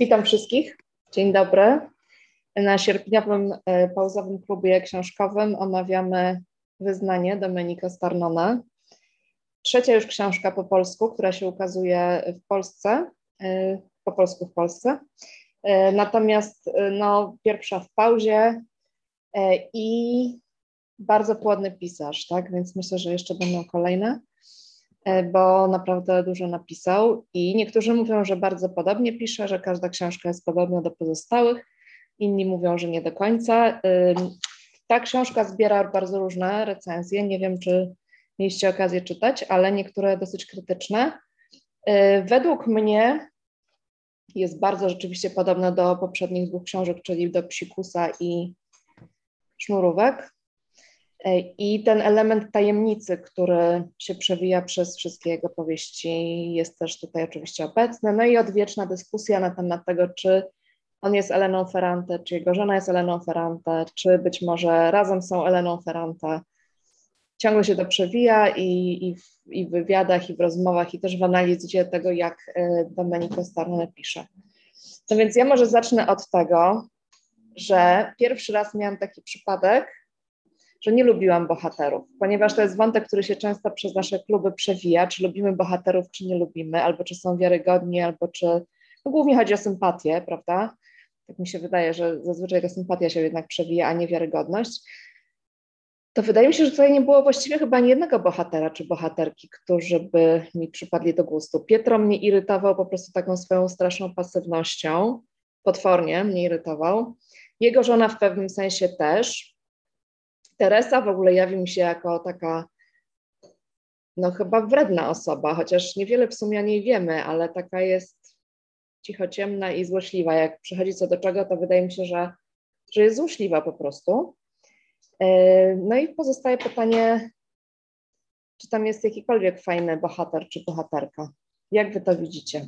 Witam wszystkich. Dzień dobry. Na sierpniowym e, pauzowym klubie książkowym omawiamy Wyznanie Domenika Starnona. Trzecia już książka po polsku, która się ukazuje w Polsce, e, po polsku w Polsce. E, natomiast no, pierwsza w pauzie i bardzo płodny pisarz, tak? Więc myślę, że jeszcze będą kolejne. E, bo naprawdę dużo napisał i niektórzy mówią, że bardzo podobnie pisze, że każda książka jest podobna do pozostałych, inni mówią, że nie do końca. Ta książka zbiera bardzo różne recenzje, nie wiem, czy mieliście okazję czytać, ale niektóre dosyć krytyczne. E, według mnie jest bardzo rzeczywiście podobna do poprzednich dwóch książek, czyli do Psikusa i Sznurówek. E, I ten element tajemnicy, który się przewija przez wszystkie jego powieści, jest też tutaj oczywiście obecny. No i odwieczna dyskusja na temat tego, czy on jest Eleną Ferrante, czy jego żona jest Eleną Ferrante, czy być może razem są Eleną Ferrante. Ciągle się to przewija i, i, w, i w wywiadach, i w rozmowach, i też w analizie tego, jak e, Domenico Starnone pisze. No więc ja może zacznę od tego, że pierwszy raz miałam taki przypadek, że nie lubiłam bohaterów, ponieważ to jest wątek, który się często przez nasze kluby przewija, czy lubimy bohaterów, czy nie lubimy, albo czy są wiarygodni, albo czy, no głównie chodzi o sympatię, prawda? Tak mi się wydaje, że zazwyczaj ta sympatia się jednak przewija, a nie wiarygodność. To wydaje mi się, że tutaj nie było właściwie chyba ani jednego bohatera czy bohaterki, którzy by mi przypadli do gustu. Pietro mnie irytował po prostu taką swoją straszną pasywnością, potwornie mnie irytował. Jego żona w pewnym sensie też, Teresa w ogóle jawi mi się jako taka, no chyba wredna osoba, chociaż niewiele w sumie o niej wiemy, ale taka jest cichociemna i złośliwa. Jak przychodzi co do czego, to wydaje mi się, że, że jest złośliwa po prostu. E, no i pozostaje pytanie, czy tam jest jakikolwiek fajny bohater czy bohaterka. Jak wy to widzicie?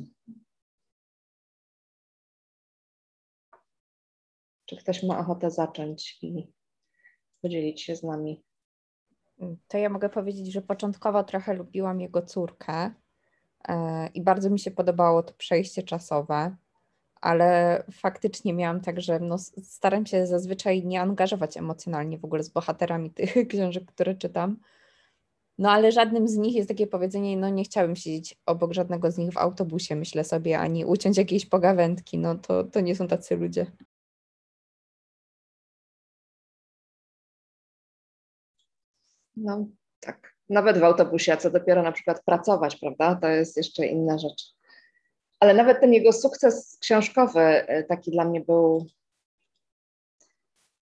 Czy ktoś ma ochotę zacząć i podzielić się z nami. To ja mogę powiedzieć, że początkowo trochę lubiłam jego córkę e, i bardzo mi się podobało to przejście czasowe, ale faktycznie miałam tak, że no, staram się zazwyczaj nie angażować emocjonalnie w ogóle z bohaterami tych książek, które czytam. No ale żadnym z nich jest takie powiedzenie, no nie chciałabym siedzieć obok żadnego z nich w autobusie, myślę sobie, ani uciąć jakiejś pogawędki, no to, to nie są tacy ludzie. No tak, nawet w autobusie, a co dopiero na przykład pracować, prawda? To jest jeszcze inna rzecz. Ale nawet ten jego sukces książkowy e, taki dla mnie był,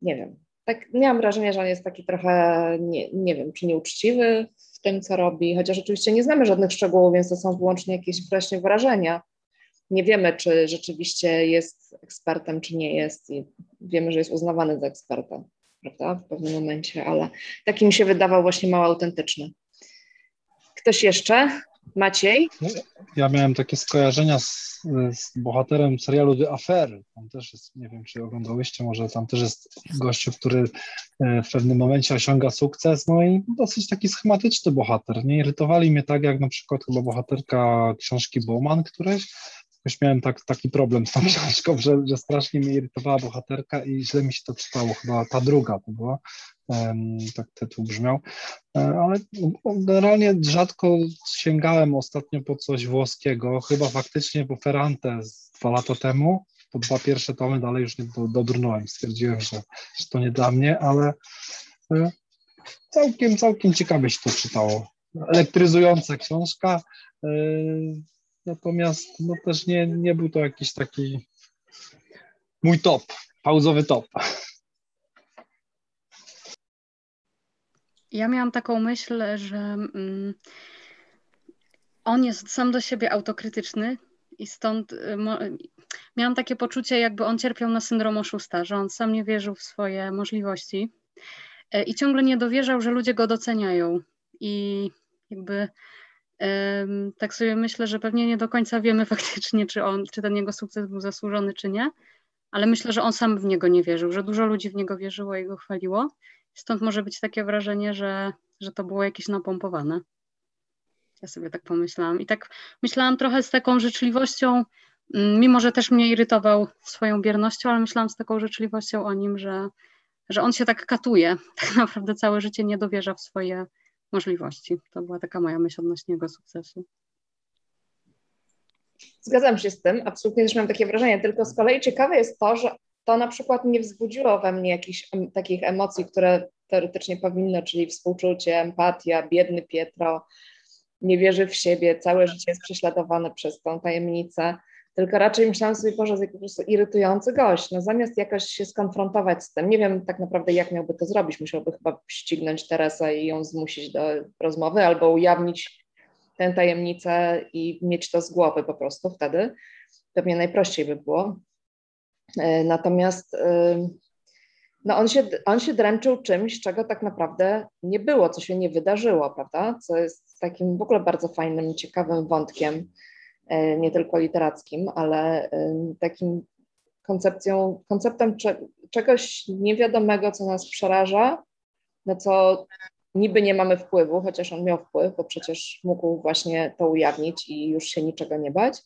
nie wiem, tak miałam wrażenie, że on jest taki trochę, nie, nie wiem, czy nieuczciwy w tym, co robi, chociaż oczywiście nie znamy żadnych szczegółów, więc to są wyłącznie jakieś właśnie wrażenia. Nie wiemy, czy rzeczywiście jest ekspertem, czy nie jest i wiemy, że jest uznawany za eksperta prawda, w pewnym momencie, ale taki mi się wydawał właśnie mało autentyczny. Ktoś jeszcze? Maciej? No, ja miałem takie skojarzenia z, z bohaterem serialu The Affair. Tam też jest, nie wiem, czy oglądałyście, może tam też jest gościu, który e, w pewnym momencie osiąga sukces, no i dosyć taki schematyczny bohater. Nie irytowali mnie tak, jak na przykład chyba bohaterka książki Bowman któreś, jakoś miałem tak, taki problem z tą książką, że, że strasznie mnie irytowała bohaterka i źle mi się to czytało, chyba ta druga to była, tak tytuł brzmiał, e, ale generalnie rzadko sięgałem ostatnio po coś włoskiego, chyba faktycznie po Ferrante z dwa lata temu, po dwa pierwsze tomy, dalej już nie do, dodrnąłem, stwierdziłem, że, że to nie dla mnie, ale e, całkiem, całkiem ciekawie się to czytało. Elektryzująca książka, e, Natomiast no też nie, nie był to jakiś taki mój top, pauzowy top. Ja miałam taką myśl, że mm, on jest sam do siebie autokrytyczny i stąd y, miałam takie poczucie, jakby on cierpiał na syndrom oszusta, że on sam nie wierzył w swoje możliwości y, i ciągle nie dowierzał, że ludzie go doceniają. I jakby tak sobie myślę, że pewnie nie do końca wiemy faktycznie, czy, on, czy ten jego sukces był zasłużony, czy nie, ale myślę, że on sam w niego nie wierzył, że dużo ludzi w niego wierzyło i go chwaliło. Stąd może być takie wrażenie, że, że to było jakieś napompowane. Ja sobie tak pomyślałam. I tak myślałam trochę z taką życzliwością, mm, mimo że też mnie irytował swoją biernością, ale myślałam z taką życzliwością o nim, że, że on się tak katuje, tak naprawdę całe życie nie dowierza w swoje możliwości. To była taka moja myśl odnośnie jego sukcesu. Zgadzam się z tym, absolutnie też mam takie wrażenie, tylko z kolei ciekawe jest to, że to na przykład nie wzbudziło we mnie jakichś takich emocji, które teoretycznie powinno, czyli współczucie, empatia, biedny Pietro, nie wierzy w siebie, całe życie jest prześladowany przez tą tajemnicę, tylko raczej myślałam sobie, Boże, jest po prostu irytujący gość, no zamiast jakoś się skonfrontować z tym, nie wiem tak naprawdę jak miałby to zrobić, musiałby chyba ścignąć Teresę i ją zmusić do rozmowy albo ujawnić tę tajemnicę i mieć to z głowy po prostu wtedy, pewnie najprościej by było. E, natomiast e, no on, się, on się dręczył czymś, czego tak naprawdę nie było, co się nie wydarzyło, prawda? Co jest takim w ogóle bardzo fajnym, ciekawym wątkiem, nie tylko literackim, ale takim koncepcją, konceptem czegoś niewiadomego, co nas przeraża, na co niby nie mamy wpływu, chociaż on miał wpływ, bo przecież mógł właśnie to ujawnić i już się niczego nie bać.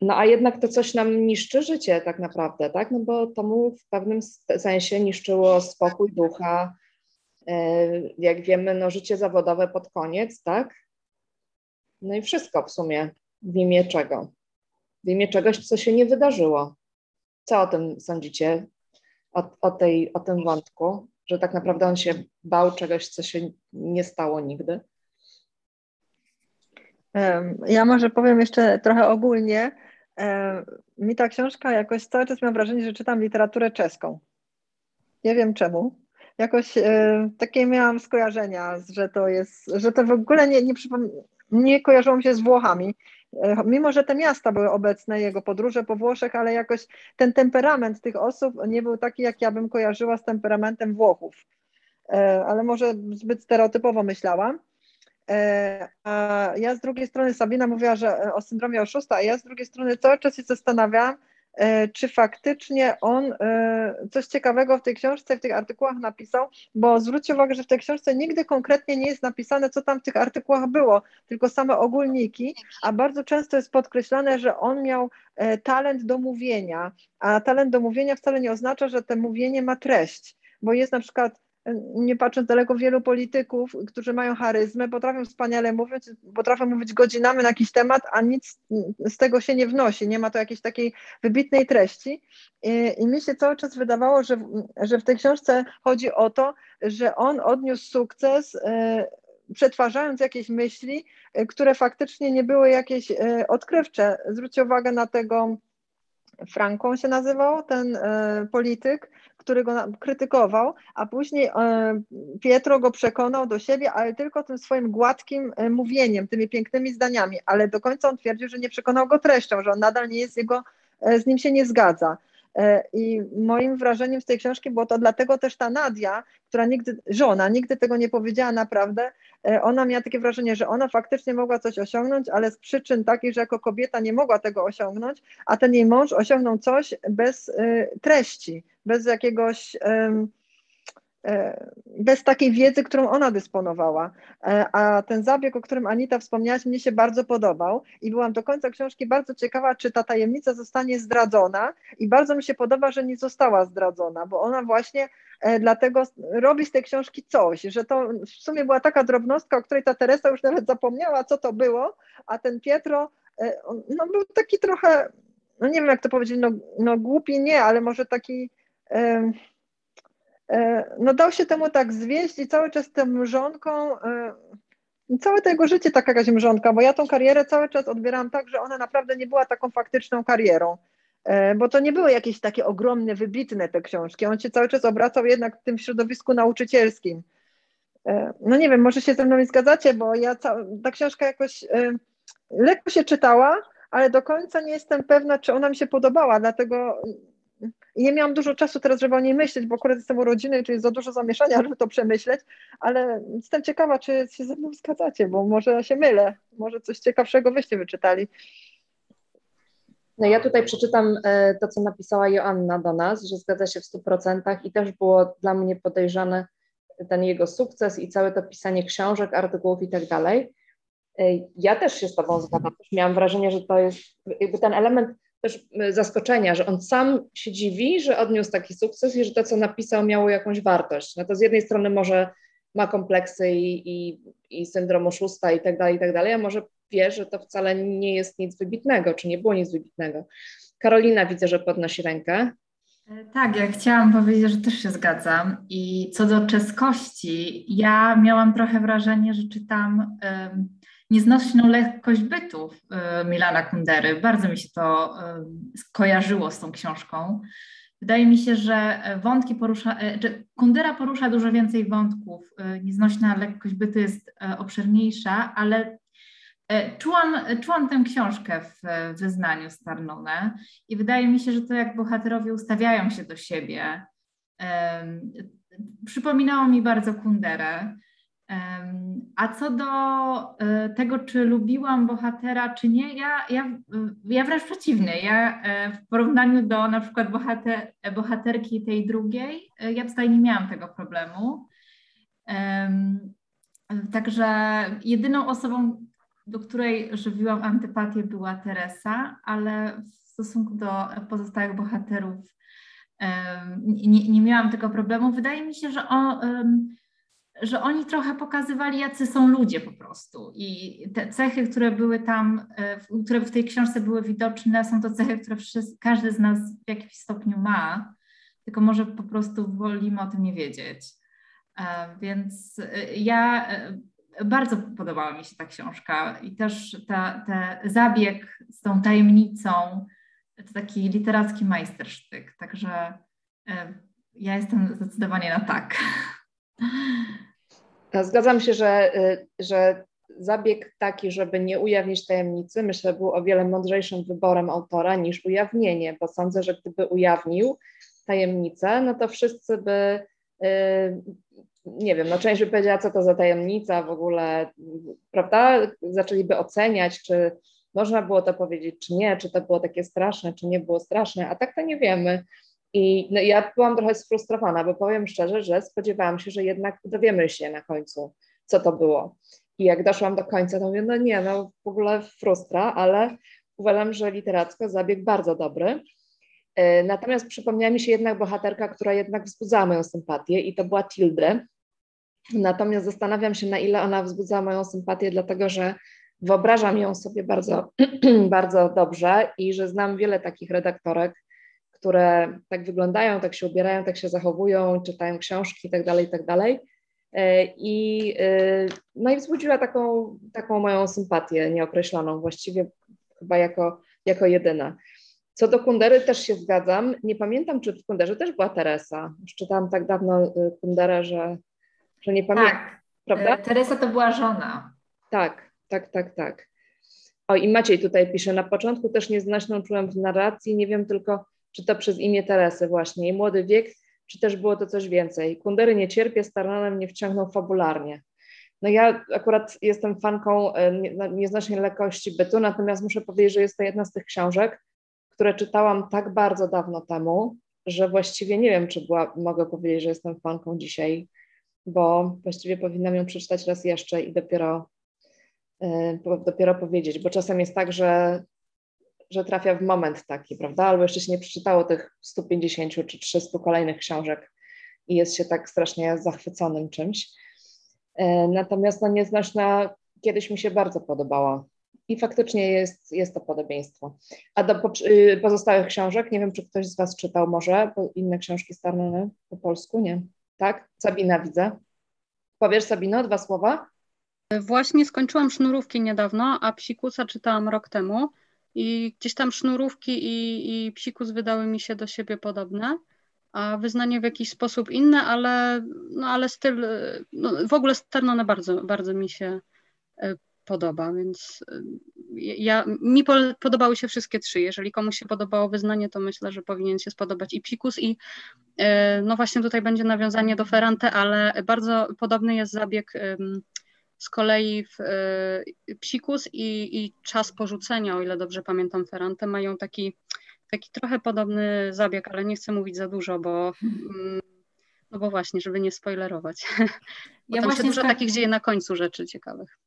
No a jednak to coś nam niszczy życie tak naprawdę, tak? No bo to mu w pewnym sensie niszczyło spokój ducha, e, jak wiemy, no życie zawodowe pod koniec, tak? No i wszystko w sumie w imię czego? W imię czegoś, co się nie wydarzyło. Co o tym sądzicie? O, o, tej, o tym wątku, że tak naprawdę on się bał czegoś, co się nie stało nigdy? Ja może powiem jeszcze trochę ogólnie mi ta książka jakoś cały czas mam wrażenie, że czytam literaturę czeską. Nie wiem czemu. Jakoś takie miałam skojarzenia, że to jest, że to w ogóle nie, nie, nie kojarzyło mi się z Włochami. E, mimo, że te miasta były obecne, jego podróże po Włoszech, ale jakoś ten temperament tych osób nie był taki, jak ja bym kojarzyła z temperamentem Włochów. E, ale może zbyt stereotypowo myślałam. E, a ja z drugiej strony, Sabina mówiła, że o syndromie oszusta, a ja z drugiej strony cały czas się zastanawiałam, e, czy faktycznie on coś ciekawego w tej książce, w tych artykułach napisał, bo zwróćcie uwagę, że w tej książce nigdy konkretnie nie jest napisane, co tam w tych artykułach było, tylko same ogólniki, a bardzo często jest podkreślane, że on miał talent do mówienia, a talent do mówienia wcale nie oznacza, że to mówienie ma treść, bo jest na przykład nie patrząc daleko, wielu polityków, którzy mają charyzmę, potrafią wspaniale mówić, potrafią mówić godzinami na jakiś temat, a nic z tego się nie wnosi, nie ma to jakiejś takiej wybitnej treści. I, i mi się cały czas wydawało, że, że w tej książce chodzi o to, że on odniósł sukces e, przetwarzając jakieś myśli, e, które faktycznie nie były jakieś e, odkrywcze. Zwróćcie uwagę na tego, Franką się nazywał, ten polityk, który go krytykował, a później e, Pietro go przekonał do siebie, ale tylko tym swoim gładkim e, mówieniem, tymi pięknymi zdaniami, ale do końca on twierdził, że nie przekonał go treścią, że on nadal nie jest jego, e, z nim się nie zgadza. I moim wrażeniem z tej książki było to dlatego też ta Nadia, która nigdy, żona, nigdy tego nie powiedziała naprawdę, ona miała takie wrażenie, że ona faktycznie mogła coś osiągnąć, ale z przyczyn takich, że jako kobieta nie mogła tego osiągnąć, a ten jej mąż osiągnął coś bez treści, bez jakiegoś e, bez takiej wiedzy, którą ona dysponowała. E, a ten zabieg, o którym Anita wspomniałaś, mnie się bardzo podobał i byłam do końca książki bardzo ciekawa, czy ta tajemnica zostanie zdradzona i bardzo mi się podoba, że nie została zdradzona, bo ona właśnie e, dlatego robi z tej książki coś, że to w sumie była taka drobnostka, o której ta Teresa już nawet zapomniała, co to było, a ten Pietro no, był taki trochę, no nie wiem jak to powiedzieć, no, no głupi nie, ale może taki no dał się temu tak zwieść i cały czas tym mrzonką, e, całe to jego życie taka jakaś mrzonka, bo ja tą karierę cały czas odbierałam tak, że ona naprawdę nie była taką faktyczną karierą, e, bo to nie były jakieś takie ogromne, wybitne te książki, on się cały czas obracał jednak w tym środowisku nauczycielskim. No nie wiem, może się ze mną nie zgadzacie, bo ja ta książka jakoś lekko się czytała, ale do końca nie jestem pewna, czy ona mi się podobała, dlatego i nie miałam dużo czasu teraz, żeby o niej myśleć, bo akurat jestem urodziny, czyli jest za dużo zamieszania, żeby to przemyśleć, ale jestem ciekawa, czy się ze mną zgadzacie, bo może się mylę, może coś ciekawszego wyście wyczytali. No ja tutaj przeczytam e, to, co napisała Joanna do nas, że zgadza się w 100% i też było dla mnie podejrzane ten jego sukces i całe to pisanie książek, artykułów i tak dalej. Ja też się z Tobą zgadzam. Miałam wrażenie, że to jest jakby ten element też zaskoczenia, że on sam się dziwi, że odniósł taki sukces i że to, co napisał, miało jakąś wartość. No to z jednej strony może ma kompleksy i, i, i syndrom oszusta i tak dalej, i tak dalej, a może wie, że to wcale nie jest nic wybitnego, czy nie było nic wybitnego. Karolina widzę, że podnosi rękę. E, tak, ja chciałam powiedzieć, że też się zgadzam. I co do czeskości, ja miałam trochę wrażenie, że czytam nieznośną lekkość bytów um, Milana Kundery. Bardzo mi się to um, skojarzyło z tą książką. Wydaje mi się, że wątki porusza, e, że Kundera porusza dużo więcej wątków. E, nieznośna lekkość bytu jest obszerniejsza, ale E, czułam, czułam tę książkę w wyznaniu Starnone i wydaje mi się, że to jak bohaterowie ustawiają się do siebie. Przypominało mi bardzo Kunderę. A co do um, tego, czy lubiłam bohatera, czy nie, ja, ja, ja wręcz przeciwnie. Ja w porównaniu do na przykład bohater, bohaterki tej drugiej, ja tutaj nie miałam tego problemu. Także jedyną osobą, do której żywiłam antypatię, była Teresa, ale w stosunku do pozostałych bohaterów nie, nie miałam tego problemu. Wydaje mi się, że, on, że oni trochę pokazywali, jacy są ludzie po prostu. I te cechy, które były tam, e, które w tej książce były widoczne, są to cechy, które wszyscy, każdy z nas w jakimś stopniu ma, tylko może po prostu wolimy o tym nie wiedzieć. E, więc e, ja bardzo podobała mi się ta książka i też ta, ta zabieg z tą tajemnicą, to taki literacki majstersztyk, także ja jestem zdecydowanie na tak. Zgadzam się, że, e, że zabieg taki, żeby nie ujawnić tajemnicy, myślę, był o wiele mądrzejszym wyborem autora niż ujawnienie, bo sądzę, że gdyby ujawnił tajemnicę, no to wszyscy by e, nie wiem, no część by powiedziała, co to za tajemnica w ogóle, prawda? Zaczęliby oceniać, czy można było to powiedzieć, czy nie, czy to było takie straszne, czy nie było straszne, a tak to nie wiemy. I no, ja byłam trochę sfrustrowana, bo powiem szczerze, że spodziewałam się, że jednak dowiemy się na końcu, co to było. I jak doszłam do końca, to mówię, no nie, no w ogóle frustra, ale uważam, że literacko zabieg bardzo dobry. E, natomiast przypomniała mi się jednak bohaterka, która jednak wzbudzała moją sympatię i to była Tilde. Natomiast zastanawiam się, na ile ona wzbudzała moją sympatię, dlatego że wyobrażam ją sobie bardzo, bardzo dobrze i że znam wiele takich redaktorek, które tak wyglądają, tak się ubierają, tak się zachowują, czytają książki itd., tak itd. Tak e, I, e, no i wzbudziła taką, taką moją sympatię nieokreśloną, właściwie chyba jako, jako jedyna. Co do Kundery też się zgadzam. Nie pamiętam, czy w Kunderze też była Teresa. Już czytałam tak dawno y, Kunderę, że, że nie pamiętam. Tak, prawda? E, Teresa to była żona. Tak, tak, tak, tak. O i Maciej tutaj pisze, na początku też nieznośną czułem w narracji, nie wiem tylko, czy to przez imię Teresy właśnie i młody wiek, czy też było to coś więcej. Kundery nie cierpię, Starnanem mnie wciągnął fabularnie. No ja akurat jestem fanką e, nieznośnej lekkości bytu, natomiast muszę powiedzieć, że jest to jedna z tych książek, które czytałam tak bardzo dawno temu, że właściwie nie wiem, czy była, mogę powiedzieć, że jestem fanką dzisiaj, bo właściwie powinnam ją przeczytać raz jeszcze i dopiero, yy, dopiero powiedzieć, bo czasem jest tak, że, że trafia w moment taki, prawda? Albo jeszcze się nie przeczytało tych 150 czy 300 kolejnych książek i jest się tak strasznie zachwyconym czymś. Yy, natomiast no, Nieznośna kiedyś mi się bardzo podobała i faktycznie jest, jest to podobieństwo. A do y, pozostałych książek, nie wiem, czy ktoś z Was czytał może inne książki Starnone po polsku, nie? Tak? Sabina widzę. Powiesz Sabino dwa słowa? Właśnie skończyłam sznurówki niedawno, a psikusa czytałam rok temu i gdzieś tam sznurówki i, i psikus wydały mi się do siebie podobne, a wyznanie w jakiś sposób inne, ale, no, ale styl, no, w ogóle Starnone bardzo, bardzo mi się y, podoba, więc y, ja, mi podobały się wszystkie trzy. Jeżeli komuś się podobało wyznanie, to myślę, że powinien się spodobać i Psikus i y, no właśnie tutaj będzie nawiązanie do Ferrante, ale bardzo podobny jest zabieg z kolei w y, Psikus i, i czas porzucenia, o ile dobrze pamiętam Ferrante, mają taki, taki trochę podobny zabieg, ale nie chcę mówić za dużo, bo mm, no bo właśnie, żeby nie spoilerować. Bo ja tam właśnie się dużo tak... takich dzieje na końcu rzeczy ciekawych.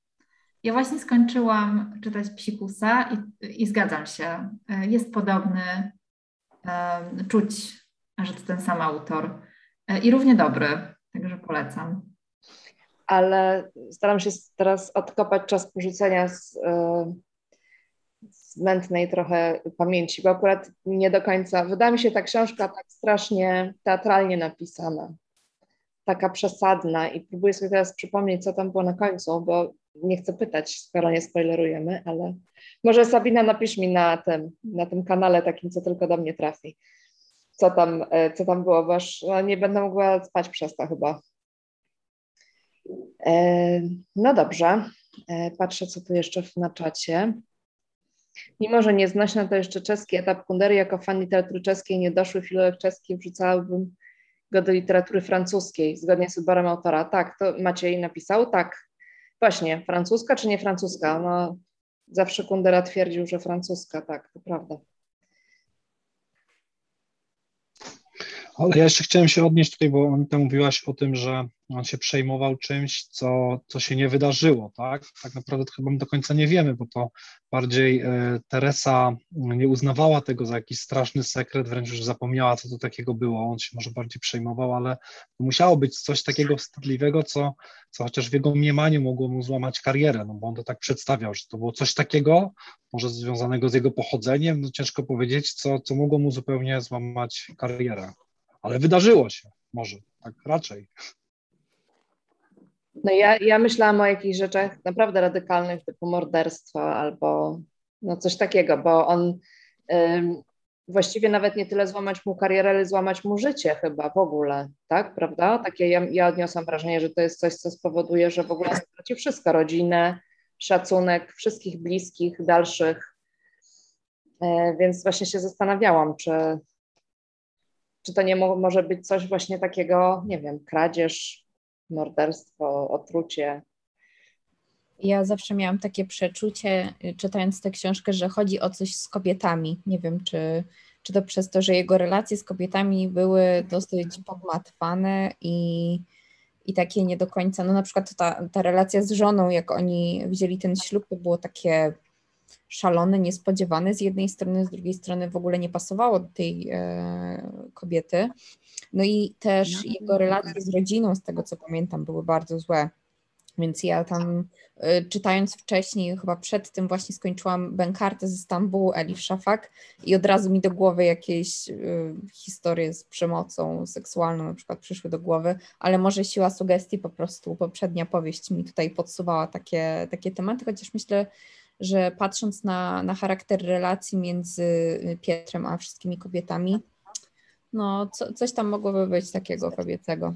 Ja właśnie skończyłam czytać Psikusa i, i zgadzam się. Jest podobny, czuć, że to ten sam autor i równie dobry, także polecam. Ale staram się teraz odkopać czas porzucenia z, z mętnej trochę pamięci, bo akurat nie do końca, wydaje mi się ta książka tak strasznie teatralnie napisana, taka przesadna i próbuję sobie teraz przypomnieć, co tam było na końcu, bo nie chcę pytać, skoro nie spoilerujemy, ale może Sabina napisz mi na tym, na tym kanale takim, co tylko do mnie trafi, co tam, e, co tam było, bo aż no, nie będę mogła spać przez to chyba. E, no dobrze, e, patrzę, co tu jeszcze na czacie. Mimo, że nieznośna to jeszcze czeski etap Kundery, jako fan literatury czeskiej niedoszły filolog czeski wrzucałbym go do literatury francuskiej, zgodnie z wyborem autora. Tak, to Maciej napisał, tak. Właśnie, francuska czy nie francuska? No, zawsze Kundera twierdził, że francuska, tak, to prawda. Ale ja jeszcze chciałem się odnieść tutaj, bo Anita mówiłaś o tym, że on się przejmował czymś, co, co się nie wydarzyło, tak? Tak naprawdę to chyba do końca nie wiemy, bo to bardziej e, Teresa nie uznawała tego za jakiś straszny sekret, wręcz już zapomniała, co to takiego było. On się może bardziej przejmował, ale musiało być coś takiego wstydliwego, co, co chociaż w jego mniemaniu mogło mu złamać karierę, no bo on to tak przedstawiał, że to było coś takiego, może związanego z jego pochodzeniem, no ciężko powiedzieć, co, co mogło mu zupełnie złamać karierę ale wydarzyło się, może, tak raczej. No ja, ja myślałam o jakichś rzeczach naprawdę radykalnych, typu morderstwo albo no coś takiego, bo on ym, właściwie nawet nie tyle złamać mu karierę, ale złamać mu życie chyba w ogóle, tak, prawda? Takie ja, ja odniosłam wrażenie, że to jest coś, co spowoduje, że w ogóle straci wszystko, rodzinę, szacunek wszystkich bliskich, dalszych, e, więc właśnie się zastanawiałam, czy, czy to nie mo może być coś właśnie takiego, nie wiem, kradzież, morderstwo, otrucie? Ja zawsze miałam takie przeczucie, y, czytając tę książkę, że chodzi o coś z kobietami. Nie wiem, czy, czy to przez to, że jego relacje z kobietami były dosyć pogmatwane i, i takie nie do końca, no na przykład ta, ta relacja z żoną, jak oni wzięli ten ślub, to było takie szalony, niespodziewany z jednej strony, z drugiej strony w ogóle nie pasowało do tej e, kobiety. No i też no, jego relacje z rodziną, z tego co pamiętam, były bardzo złe. Więc ja tam y, czytając wcześniej, chyba przed tym właśnie skończyłam Benkartę ze Stambułu, Elif Szafak i od razu mi do głowy jakieś y, historie z przemocą seksualną na przykład przyszły do głowy, ale może siła sugestii po prostu, poprzednia powieść mi tutaj podsuwała takie, takie tematy, chociaż myślę, że patrząc na, na charakter relacji między Pietrem a wszystkimi kobietami, no co, coś tam mogłoby być takiego kobiecego.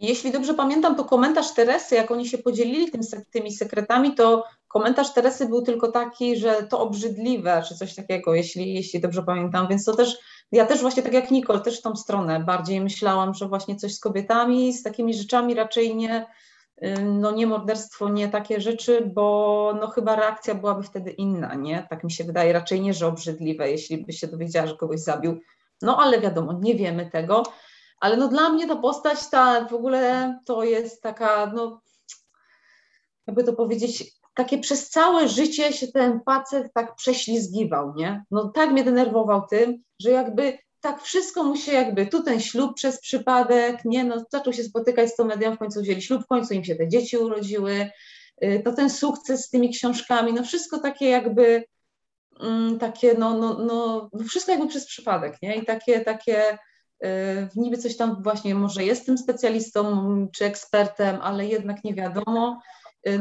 Jeśli dobrze pamiętam, to komentarz Teresy, jak oni się podzielili tym, tymi sekretami, to komentarz Teresy był tylko taki, że to obrzydliwe, czy coś takiego, jeśli, jeśli dobrze pamiętam. Więc to też, ja też właśnie tak jak Nicole, też w tą stronę bardziej myślałam, że właśnie coś z kobietami, z takimi rzeczami raczej nie, no nie morderstwo, nie takie rzeczy, bo no chyba reakcja byłaby wtedy inna, nie? Tak mi się wydaje, raczej nie, że obrzydliwe, jeśli by się dowiedziała, że kogoś zabił. No ale wiadomo, nie wiemy tego. Ale no dla mnie ta postać, ta w ogóle to jest taka, no jakby to powiedzieć, takie przez całe życie się ten facet tak prześlizgiwał, nie? No tak mnie denerwował tym, że jakby tak wszystko mu się jakby, tu ten ślub przez przypadek, nie, no zaczął się spotykać z tą medią, w końcu wzięli ślub, w końcu im się te dzieci urodziły, y, to ten sukces z tymi książkami, no wszystko takie jakby, mm, takie no, no, no, wszystko jakby przez przypadek, nie, i takie, takie y, niby coś tam właśnie może jest tym specjalistą czy ekspertem, ale jednak nie wiadomo,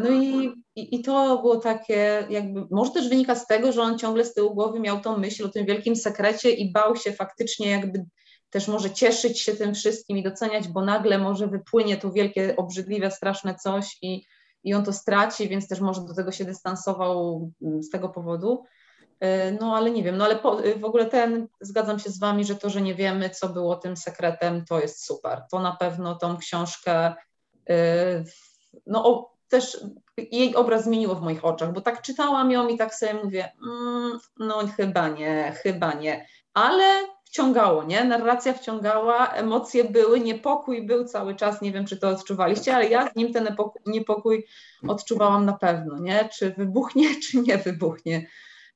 no i, i, i, to było takie, jakby, może też wynika z tego, że on ciągle z tyłu głowy miał tą myśl o tym wielkim sekrecie i bał się faktycznie jakby też może cieszyć się tym wszystkim i doceniać, bo nagle może wypłynie to wielkie, obrzydliwe, straszne coś i, i on to straci, więc też może do tego się dystansował mm, z tego powodu. Y, no ale nie wiem, no ale po, y, w ogóle ten, zgadzam się z Wami, że to, że nie wiemy, co było tym sekretem, to jest super. To na pewno tą książkę, no też jej obraz zmieniło w moich oczach, bo tak czytałam ją i tak sobie mówię, mm, no chyba nie, chyba nie, ale wciągało, nie? Narracja wciągała, emocje były, niepokój był cały czas, nie wiem, czy to odczuwaliście, ale ja z nim ten niepokój odczuwałam na pewno, nie? Czy wybuchnie, czy nie wybuchnie.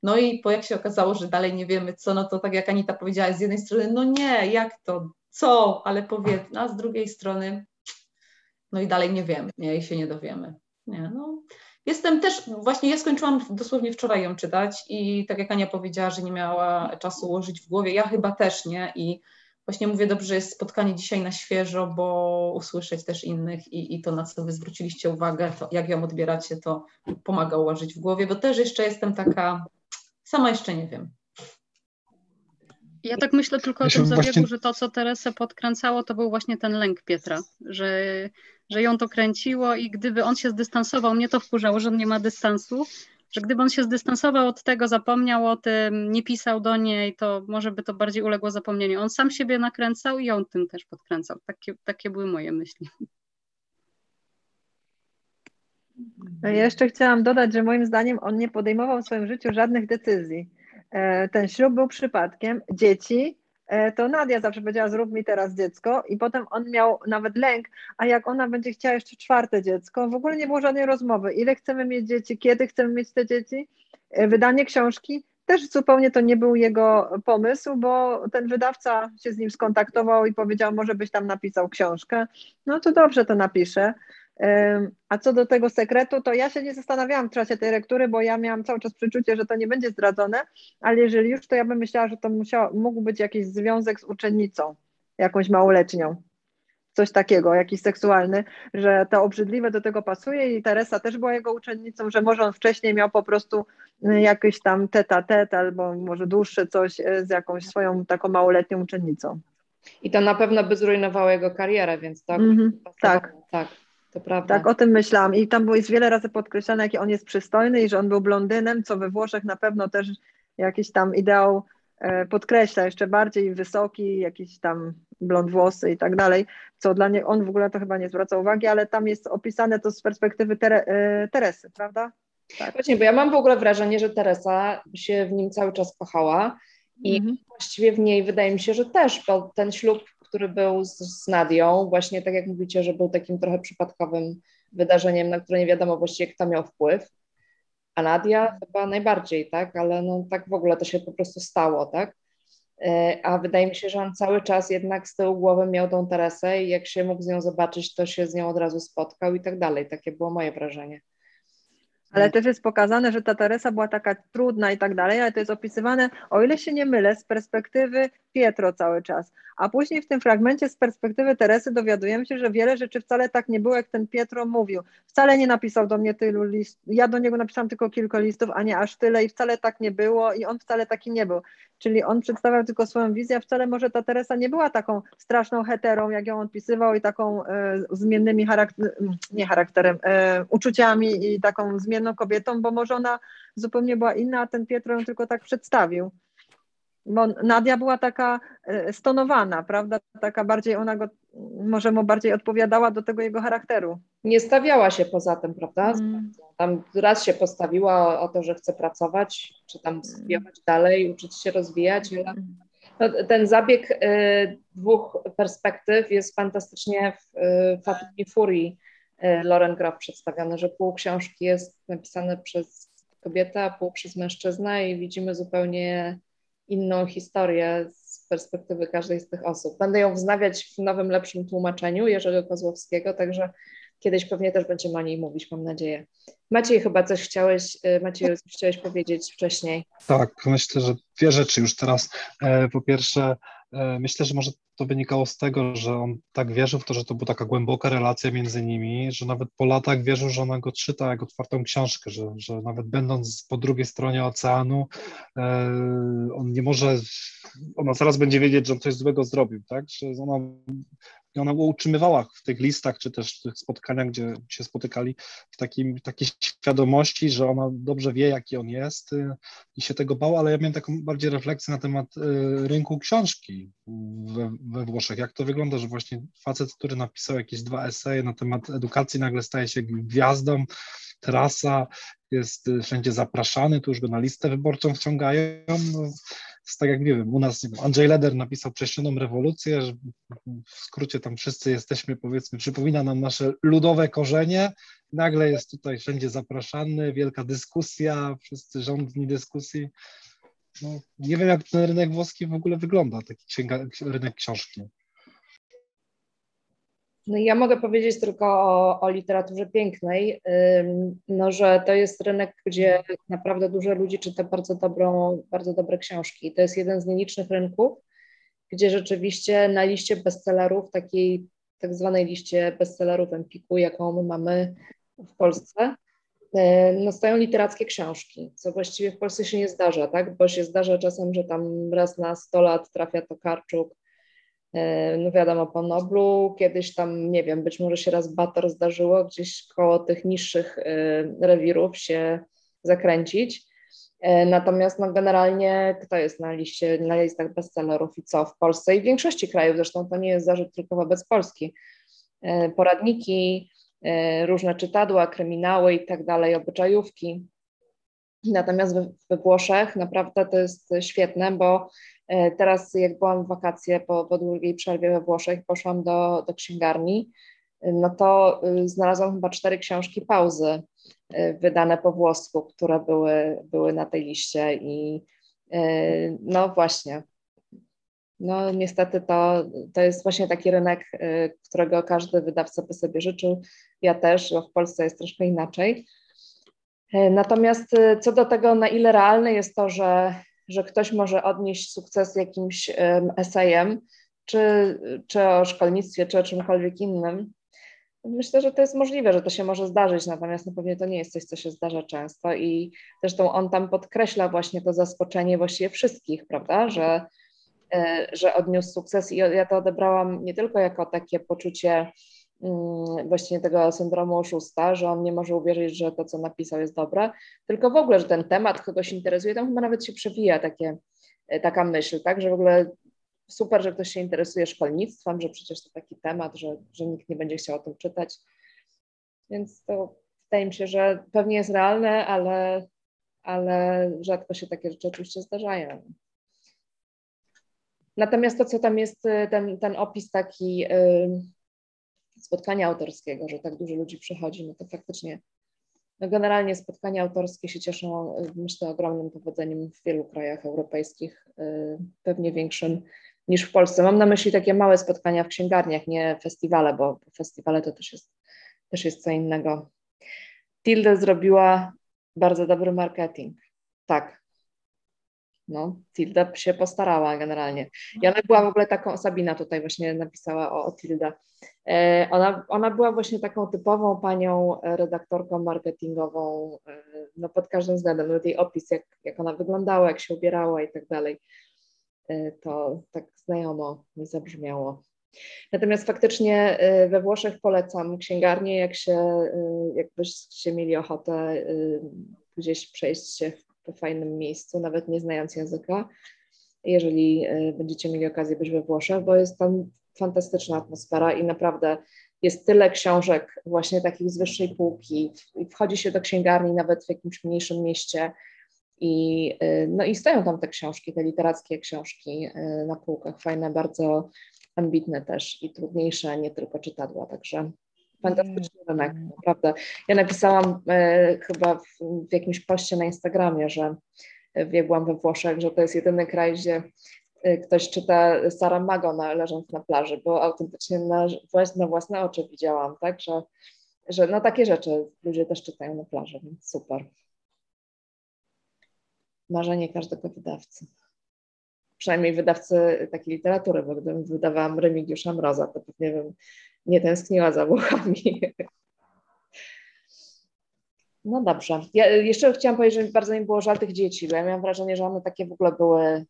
No i po jak się okazało, że dalej nie wiemy co, no to tak jak Anita powiedziała, z jednej strony, no nie, jak to, co, ale powiedz, a z drugiej strony, no i dalej nie wiemy, nie, i się nie dowiemy. Nie, no. Jestem też, właśnie ja skończyłam dosłownie wczoraj ją czytać i tak jak Ania powiedziała, że nie miała czasu ułożyć w głowie, ja chyba też nie i właśnie mówię dobrze, że jest spotkanie dzisiaj na świeżo, bo usłyszeć też innych i, i to, na co wy zwróciliście uwagę, to jak ją odbieracie, to pomaga ułożyć w głowie, bo też jeszcze jestem taka, sama jeszcze nie wiem. Ja tak myślę tylko o tym zabiegu, właśnie... że to, co Teresę podkręcało, to był właśnie ten lęk Pietra, że, że ją to kręciło i gdyby on się zdystansował, mnie to wkurzało, że on nie ma dystansu, że gdyby on się zdystansował od tego, zapomniał o tym, nie pisał do niej, to może by to bardziej uległo zapomnieniu. On sam siebie nakręcał i ją tym też podkręcał. Takie, takie były moje myśli. Ja jeszcze chciałam dodać, że moim zdaniem on nie podejmował w swoim życiu żadnych decyzji. E, ten ślub był przypadkiem. Dzieci, to Nadia zawsze powiedziała, zrób mi teraz dziecko i potem on miał nawet lęk, a jak ona będzie chciała jeszcze czwarte dziecko, w ogóle nie było żadnej rozmowy, ile chcemy mieć dzieci, kiedy chcemy mieć te dzieci. E, wydanie książki, też zupełnie to nie był jego pomysł, bo ten wydawca się z nim skontaktował i powiedział, może byś tam napisał książkę. No to dobrze, to napiszę. A co do tego sekretu, to ja się nie zastanawiałam w czasie tej lektury, bo ja miałam cały czas przeczucie, że to nie będzie zdradzone, ale jeżeli już, to ja bym myślała, że to musiał, mógł być jakiś związek z uczennicą, jakąś małoletnią. Coś takiego, jakiś seksualny, że to obrzydliwe do tego pasuje i Teresa też była jego uczennicą, że może on wcześniej miał po prostu y, jakiś tam teta tet albo może dłuższe coś y, z jakąś swoją taką małoletnią uczennicą. I to na pewno by zrujnowało jego karierę, więc tak. Mm -hmm, tak. tak. To prawda. Tak, o tym myślałam. I tam było jest wiele razy podkreślane, jaki on jest przystojny i że on był blondynem, co we Włoszech na pewno też jakiś tam ideał e, podkreśla jeszcze bardziej wysoki, jakiś tam blond włosy i tak dalej, co dla niego, on w ogóle to chyba nie zwraca uwagi, ale tam jest opisane to z perspektywy Tere, e, Teresy, prawda? Tak. Właśnie, bo ja mam w ogóle wrażenie, że Teresa się w nim cały czas kochała i mhm. właściwie w niej wydaje mi się, że też, bo ten ślub który był z, z Nadią, właśnie tak jak mówicie, że był takim trochę przypadkowym wydarzeniem, na które nie wiadomo właściwie kto miał wpływ, a Nadia chyba najbardziej, tak, ale no tak w ogóle to się po prostu stało, tak, e, a wydaje mi się, że on cały czas jednak z tyłu głowy miał tą Teresę i jak się mógł z nią zobaczyć, to się z nią od razu spotkał i tak dalej, takie było moje wrażenie. Ale też jest pokazane, że ta Teresa była taka trudna i tak dalej, ale to jest opisywane, o ile się nie mylę, z perspektywy Pietro cały czas. A później w tym fragmencie z perspektywy Teresy dowiadujemy się, że wiele rzeczy wcale tak nie było, jak ten Pietro mówił. Wcale nie napisał do mnie tylu listów. Ja do niego napisałam tylko kilka listów, a nie aż tyle i wcale tak nie było i on wcale taki nie był. Czyli on przedstawiał tylko swoją wizję, a wcale może ta Teresa nie była taką straszną heterą, jak ją odpisywał i taką e, zmiennymi charakter, nie charakterem, e, uczuciami i taką zmienną kobietą, bo może ona zupełnie była inna, a ten Pietro ją tylko tak przedstawił bo Nadia była taka e, stonowana, prawda? Taka bardziej, ona go, może mu bardziej odpowiadała do tego jego charakteru. Nie stawiała się poza tym, prawda? Mm. Tam raz się postawiła o, to, że chce pracować, czy tam studiować dalej, uczyć się rozwijać, ale no, ten zabieg y, dwóch perspektyw jest fantastycznie w y, Fatumie Furii y, Graf przedstawiony, że pół książki jest napisane przez kobietę, a pół przez mężczyznę i widzimy zupełnie inną historię z perspektywy każdej z tych osób. Będę ją wznawiać w nowym, lepszym tłumaczeniu Jerzego Kozłowskiego, także kiedyś pewnie też będziemy o niej mówić, mam nadzieję. Maciej, chyba coś chciałeś, y, Maciej, coś chciałeś powiedzieć wcześniej. Tak, myślę, że dwie rzeczy już teraz. E, po pierwsze, e, myślę, że może to wynikało z tego, że on tak wierzył w to, że to była taka głęboka relacja między nimi, że nawet po latach wierzył, że ona go czyta jak otwartą książkę, że, że nawet będąc po drugiej stronie oceanu, e, on nie może, ona zaraz będzie wiedzieć, że on coś złego zrobił, tak? Że ona i ona utrzymywała w tych listach, czy też w tych spotkaniach, gdzie się spotykali, w takim, takiej świadomości, że ona dobrze wie, jaki on jest y, i się tego bała, ale ja miałem taką bardziej refleksję na temat y, rynku książki we, we Włoszech. Jak to wygląda, że właśnie facet, który napisał jakieś dwa eseje na temat edukacji, nagle staje się gwiazdą, trasa, jest wszędzie zapraszany, tu już go na listę wyborczą wciągają. No, jest tak jak nie wiem, u nas nie wiem, Andrzej Leder napisał Prześnioną rewolucję, że w skrócie tam wszyscy jesteśmy, powiedzmy, przypomina nam nasze ludowe korzenie, nagle jest tutaj wszędzie zapraszany, wielka dyskusja, wszyscy rządni dyskusji. No, nie wiem, jak ten rynek włoski w ogóle wygląda, taki księga, rynek książki. No ja mogę powiedzieć tylko o, o, literaturze pięknej, no, że to jest rynek, gdzie naprawdę dużo ludzi czyta bardzo, dobrą, bardzo dobre książki. To jest jeden z nielicznych rynków, gdzie rzeczywiście na liście bestsellerów, takiej tak zwanej liście bestsellerów Empiku, jaką my mamy w Polsce, no stoją literackie książki, co właściwie w Polsce się nie zdarza, tak? Bo się zdarza czasem, że tam raz na 100 lat trafia to Karczuk, E, no wiadomo, po Noblu, kiedyś tam, nie wiem, być może się raz Bator zdarzyło gdzieś koło tych niższych e, rewirów się zakręcić. E, natomiast no, generalnie kto jest na liście, na listach bestsellerów i co w Polsce i w większości krajów, zresztą to nie jest zarzut tylko wobec Polski. Poradniki, różne czytadła, kryminały i tak dalej, obyczajówki. Natomiast we, Włoszech naprawdę to jest świetne, bo E, teraz, jak byłam w wakacje po, po długiej przerwie we Włoszech, poszłam do, do księgarni, no to y, znalazłam chyba cztery książki pauzy wydane po włosku, które były, były na tej liście i no właśnie, no niestety to, to jest właśnie taki rynek, którego każdy wydawca by sobie życzył. Ja też, bo w Polsce jest troszkę inaczej. E, natomiast co do tego, na ile realne jest to, że że ktoś może odnieść sukces jakimś esejem, czy, czy o szkolnictwie, czy o czymkolwiek innym. Myślę, że to jest możliwe, że to się może zdarzyć, natomiast no pewnie to nie jest coś, co się zdarza często i zresztą on tam podkreśla właśnie to zaskoczenie właściwie wszystkich, prawda, że, e, że odniósł sukces i ja to odebrałam nie tylko jako takie poczucie właśnie tego syndromu oszusta, że on nie może uwierzyć, że to, co napisał, jest dobre, tylko w ogóle, że ten temat kogoś interesuje, tam chyba nawet się przewija takie, e, taka myśl, tak, że w ogóle super, że ktoś się interesuje szkolnictwem, że przecież to taki temat, że, że nikt nie będzie chciał o tym czytać. Więc to wydaje mi się, że pewnie jest realne, ale, ale rzadko się takie rzeczy oczywiście zdarzają. Natomiast to, co tam jest, e, ten, ten opis taki spotkania autorskiego, że tak dużo ludzi przychodzi, no to faktycznie no generalnie spotkania autorskie się cieszą, myślę, ogromnym powodzeniem w wielu krajach europejskich, y, pewnie większym niż w Polsce. Mam na myśli takie małe spotkania w księgarniach, nie festiwale, bo festiwale to też jest, też jest co innego. Tilde zrobiła bardzo dobry marketing. Tak, no, Tilda się postarała generalnie. Ja była w ogóle taką, Sabina tutaj właśnie napisała o, o Tilda. E, ona, ona była właśnie taką typową panią redaktorką marketingową, e, no pod każdym względem, nawet jej opis, jak, jak ona wyglądała, jak się ubierała i tak dalej, e, to tak znajomo mi zabrzmiało. Natomiast faktycznie e, we Włoszech polecam księgarnię, jak się, e, jakbyście mieli ochotę e, gdzieś przejść się fajnym miejscu, nawet nie znając języka, jeżeli e, będziecie mieli okazję być we Włoszech, bo jest tam fantastyczna atmosfera i naprawdę jest tyle książek właśnie takich z wyższej półki. Wchodzi się do księgarni nawet w jakimś mniejszym mieście i, e, no i stoją tam te książki, te literackie książki e, na półkach, fajne, bardzo ambitne też i trudniejsze, nie tylko czytadła, także Fantastyczny rynek, naprawdę. Ja napisałam e, chyba w, w, jakimś poście na Instagramie, że jak byłam we Włoszech, że to jest jedyny kraj, gdzie e, ktoś czyta Saramago na, leżąc na plaży, bo autentycznie na, na własne oczy widziałam, tak, że, że no takie rzeczy ludzie też czytają na plaży, więc super. Marzenie każdego wydawcy. Przynajmniej wydawcy takiej literatury, bo gdybym wydawałam Remigiusza Mroza, to pewnie bym nie tęskniła za Włochami. No dobrze. Ja jeszcze chciałam powiedzieć, że bardzo mi było żal tych dzieci, bo ja miałam wrażenie, że one takie w ogóle były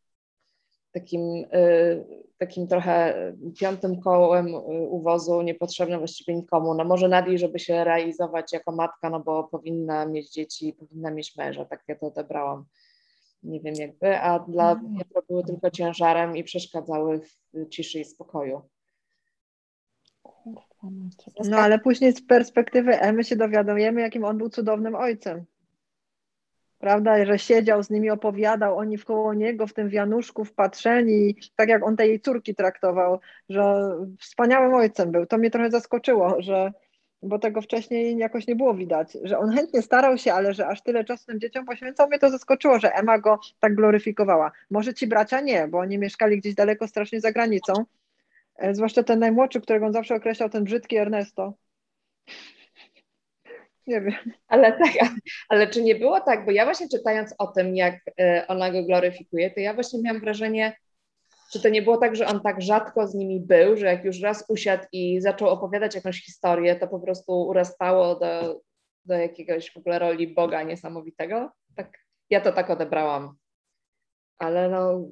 takim, y, takim trochę piątym kołem uwozu, niepotrzebne właściwie nikomu. No może Nadi, żeby się realizować jako matka, no bo powinna mieć dzieci, powinna mieć męża, tak ja to odebrałam. Nie wiem jakby, a dla mhm. mnie to były tylko ciężarem i przeszkadzały w ciszy i spokoju. No ale później z perspektywy Emy się dowiadujemy, jakim on był cudownym ojcem. prawda, że siedział z nimi, opowiadał, oni wkoło niego w tym wianuszku wpatrzeni, tak jak on tej jej córki traktował, że wspaniałym ojcem był. To mnie trochę zaskoczyło, że bo tego wcześniej jakoś nie było widać, że on chętnie starał się, ale że aż tyle czasu tym dzieciom poświęcał, mnie to zaskoczyło, że Emma go tak gloryfikowała. Może ci bracia nie, bo oni mieszkali gdzieś daleko strasznie za granicą, zwłaszcza ten najmłodszy, którego on zawsze określał, ten brzydki Ernesto. Nie wiem. Ale tak, ale czy nie było tak, bo ja właśnie czytając o tym, jak e, ona go gloryfikuje, to ja właśnie miałam wrażenie, czy to nie było tak, że on tak rzadko z nimi był, że jak już raz usiadł i zaczął opowiadać jakąś historię, to po prostu urastało do, do jakiegoś w ogóle roli Boga niesamowitego? Tak, ja to tak odebrałam. Ale no.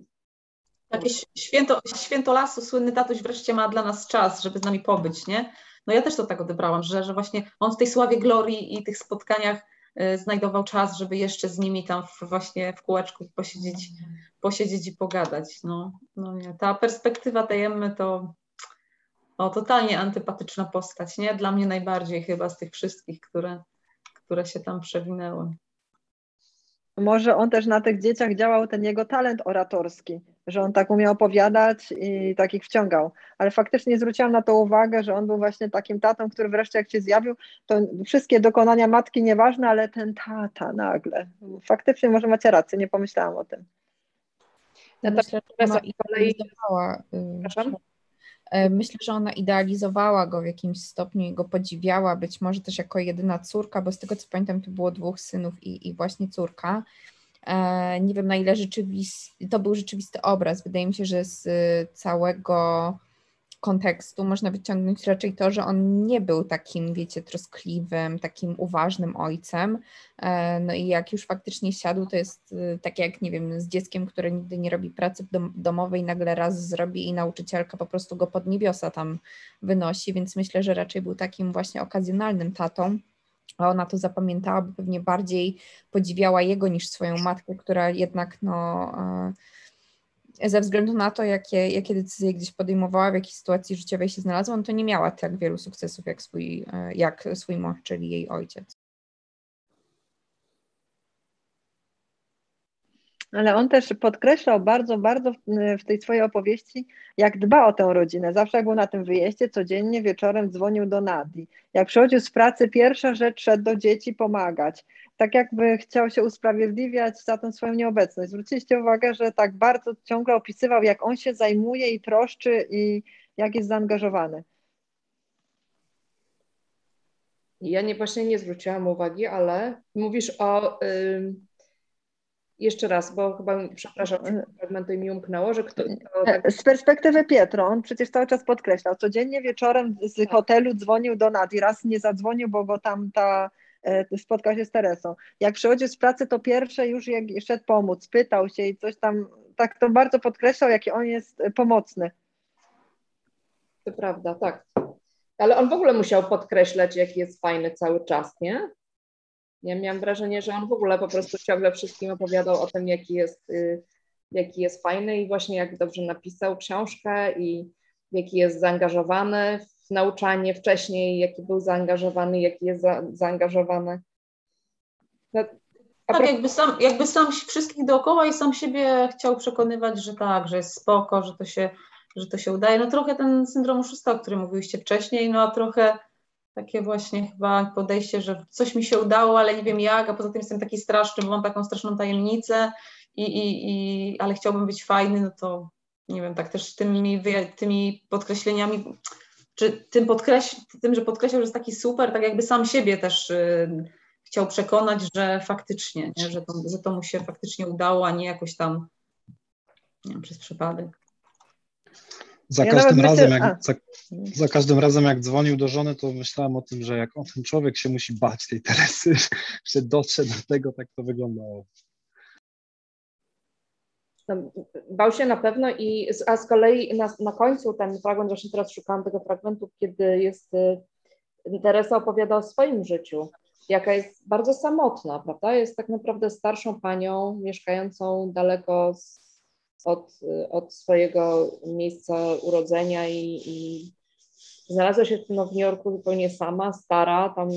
Jakieś święto, święto lasu, słynny tatuś wreszcie ma dla nas czas, żeby z nami pobyć, nie? No ja też to tak odebrałam, że, że właśnie on w tej sławie glorii i tych spotkaniach y, znajdował czas, żeby jeszcze z nimi tam w, właśnie w kółeczku posiedzieć, posiedzieć i pogadać. No, no nie. Ta perspektywa tej Emmy to o, totalnie antypatyczna postać, nie? Dla mnie najbardziej chyba z tych wszystkich, które, które się tam przewinęły. Może on też na tych dzieciach działał ten jego talent oratorski, że on tak umiał opowiadać i takich wciągał. Ale faktycznie zwróciłam na to uwagę, że on był właśnie takim tatą, który wreszcie jak się zjawił, to wszystkie dokonania matki nieważne, ale ten tata nagle. Faktycznie może macie rację, nie pomyślałam o tym. Myślę, że ona idealizowała, y, Myślę, że ona idealizowała go w jakimś stopniu i go podziwiała, być może też jako jedyna córka, bo z tego co pamiętam, to było dwóch synów i, i właśnie córka. E, nie wiem na ile rzeczywisty, to był rzeczywisty obraz. Wydaje mi się, że z całego kontekstu można wyciągnąć raczej to, że on nie był takim, wiecie, troskliwym, takim uważnym ojcem. E, no i jak już faktycznie siadł, to jest e, tak jak, nie wiem, z dzieckiem, które nigdy nie robi pracy domowej, nagle raz zrobi i nauczycielka po prostu go pod niebiosa tam wynosi, więc myślę, że raczej był takim właśnie okazjonalnym tatą. A ona to zapamiętała, bo pewnie bardziej podziwiała jego niż swoją matkę, która jednak no e, ze względu na to, jakie, jakie decyzje gdzieś podejmowała, w jakiej sytuacji życiowej się znalazła, no to nie miała tak wielu sukcesów jak swój, e, jak swój mąż, czyli jej ojciec. Ale on też podkreślał bardzo, bardzo w tej swojej opowieści, jak dba o tę rodzinę. Zawsze jak był na tym wyjeździe, codziennie wieczorem dzwonił do Nadi. Jak przychodził z pracy, pierwsza rzecz szedł do dzieci pomagać. Tak jakby chciał się usprawiedliwiać za tę swoją nieobecność. Zwróciliście uwagę, że tak bardzo ciągle opisywał, jak on się zajmuje i troszczy i jak jest zaangażowany. Ja nie, właśnie nie zwróciłam uwagi, ale mówisz o... Yy jeszcze raz, bo chyba, przepraszam, fragmentu mi umknęło, że kto... Tak... Z perspektywy Pietro, on przecież cały czas podkreślał, codziennie wieczorem z tak. hotelu dzwonił do Nadi, raz nie zadzwonił, bo go tam ta e, spotkał się z Teresą. Jak przychodził z pracy, to pierwsze już jak szedł pomóc, pytał się i coś tam, tak to bardzo podkreślał, jaki on jest pomocny. To prawda, tak. Ale on w ogóle musiał podkreślać, jaki jest fajny cały czas, nie? Ja miałam wrażenie, że on w ogóle po prostu ciągle wszystkim opowiadał o tym, jaki jest, y, jaki jest fajny i właśnie jak dobrze napisał książkę i jaki jest zaangażowany w nauczanie wcześniej, jaki był zaangażowany, jaki jest za, zaangażowany. No, tak, jakby sam, jakby sam wszystkich dookoła i sam siebie chciał przekonywać, że tak, że jest spoko, że to się, że to się udaje. No trochę ten syndrom oszustwa, o którym mówiliście wcześniej, no a trochę takie właśnie chyba podejście, że coś mi się udało, ale nie wiem jak, a poza tym jestem taki straszny, mam taką straszną tajemnicę, i, i, i, ale chciałbym być fajny, no to nie wiem, tak też tymi, tymi podkreśleniami, czy tym, podkreś, tym, że podkreślał, że jest taki super, tak jakby sam siebie też y, chciał przekonać, że faktycznie, nie? Że, to, że to mu się faktycznie udało, a nie jakoś tam nie wiem, przez przypadek. Za ja każdym razem, myślę, jak, za, za, każdym razem, jak dzwonił do żony, to myślałam o tym, że jak on, ten człowiek się musi bać tej Teresy, że dotrze do tego, tak to wyglądało. No, bał się na pewno i a z kolei na, na końcu ten fragment, właśnie teraz szukałam tego fragmentu, kiedy jest y, Teresa opowiada o swoim życiu, jaka jest bardzo samotna, prawda? Jest tak naprawdę starszą panią mieszkającą daleko z od, od swojego miejsca urodzenia i, i znalazła się no, w New Yorku zupełnie sama, stara, tam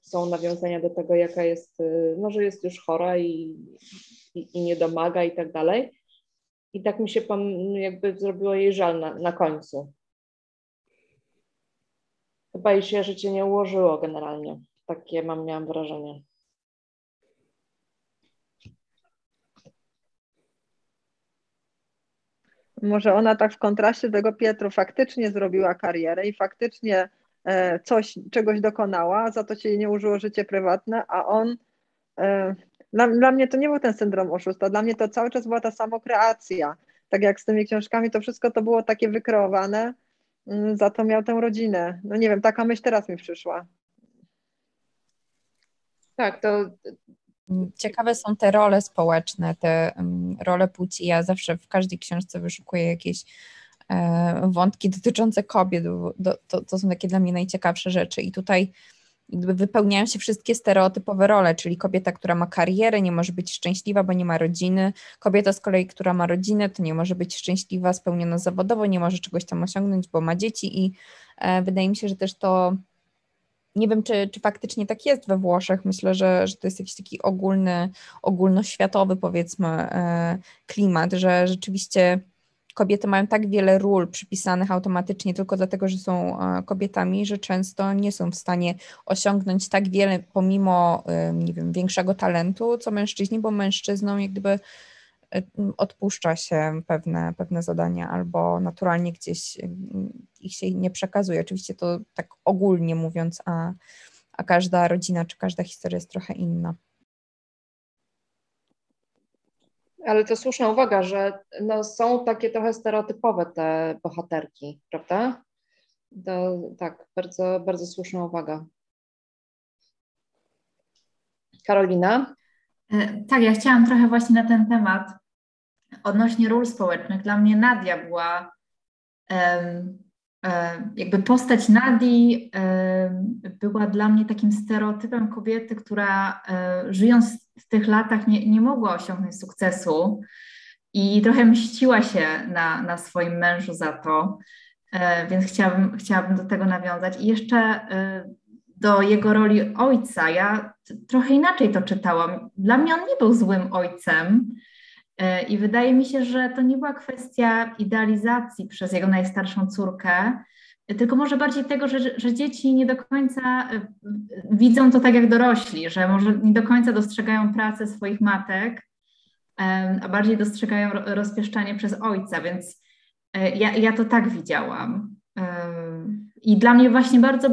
są nawiązania do tego, jaka jest, no, że jest już chora i, i, i nie domaga i tak dalej. I tak mi się pan jakby zrobiło jej żal na, na końcu. Chyba jej się życie nie ułożyło generalnie. Takie mam, miałam wrażenie. Może ona tak w kontraście do tego Pietru faktycznie zrobiła karierę i faktycznie e, coś, czegoś dokonała, za to się jej nie użyło życie prywatne, a on e, dla, dla mnie to nie był ten syndrom oszusta, dla mnie to cały czas była ta samokreacja. Tak jak z tymi książkami, to wszystko to było takie wykreowane, mm, za to miał tę rodzinę. No nie wiem, taka myśl teraz mi przyszła. Tak, to Ciekawe są te role społeczne, te role płci. Ja zawsze w każdej książce wyszukuję jakieś e, wątki dotyczące kobiet, to, to są takie dla mnie najciekawsze rzeczy. I tutaj jakby wypełniają się wszystkie stereotypowe role, czyli kobieta, która ma karierę, nie może być szczęśliwa, bo nie ma rodziny. Kobieta z kolei, która ma rodzinę, to nie może być szczęśliwa, spełniona zawodowo, nie może czegoś tam osiągnąć, bo ma dzieci i e, wydaje mi się, że też to nie wiem, czy, czy faktycznie tak jest we Włoszech. Myślę, że, że to jest jakiś taki ogólny, ogólnoświatowy, powiedzmy, e, klimat, że rzeczywiście kobiety mają tak wiele ról przypisanych automatycznie tylko dlatego, że są e, kobietami, że często nie są w stanie osiągnąć tak wiele pomimo, e, nie wiem, większego talentu, co mężczyźni, bo mężczyznom jak gdyby odpuszcza się pewne, pewne zadania albo naturalnie gdzieś y, ich się nie przekazuje. Oczywiście to tak ogólnie mówiąc, a, a każda rodzina czy każda historia jest trochę inna. Ale to słuszna uwaga, że no są takie trochę stereotypowe te bohaterki, prawda? To, tak, bardzo, bardzo słuszna uwaga. Karolina? E, tak, ja chciałam trochę właśnie na ten temat odnośnie ról społecznych. Dla mnie Nadia była um, jakby postać Nadii była dla mnie takim stereotypem kobiety, która żyjąc w tych latach nie, nie mogła osiągnąć sukcesu i trochę mściła się na, na swoim mężu za to, więc chciałabym, chciałabym do tego nawiązać. I jeszcze do jego roli ojca. Ja trochę inaczej to czytałam. Dla mnie on nie był złym ojcem. E, I wydaje mi się, że to nie była kwestia idealizacji przez jego najstarszą córkę, tylko może bardziej tego, że, że dzieci nie do końca e, widzą to tak jak dorośli, że może nie do końca dostrzegają pracę swoich matek, a bardziej dostrzegają rozpieszczanie przez ojca, więc e, ja, ja to tak widziałam. I dla mnie właśnie bardzo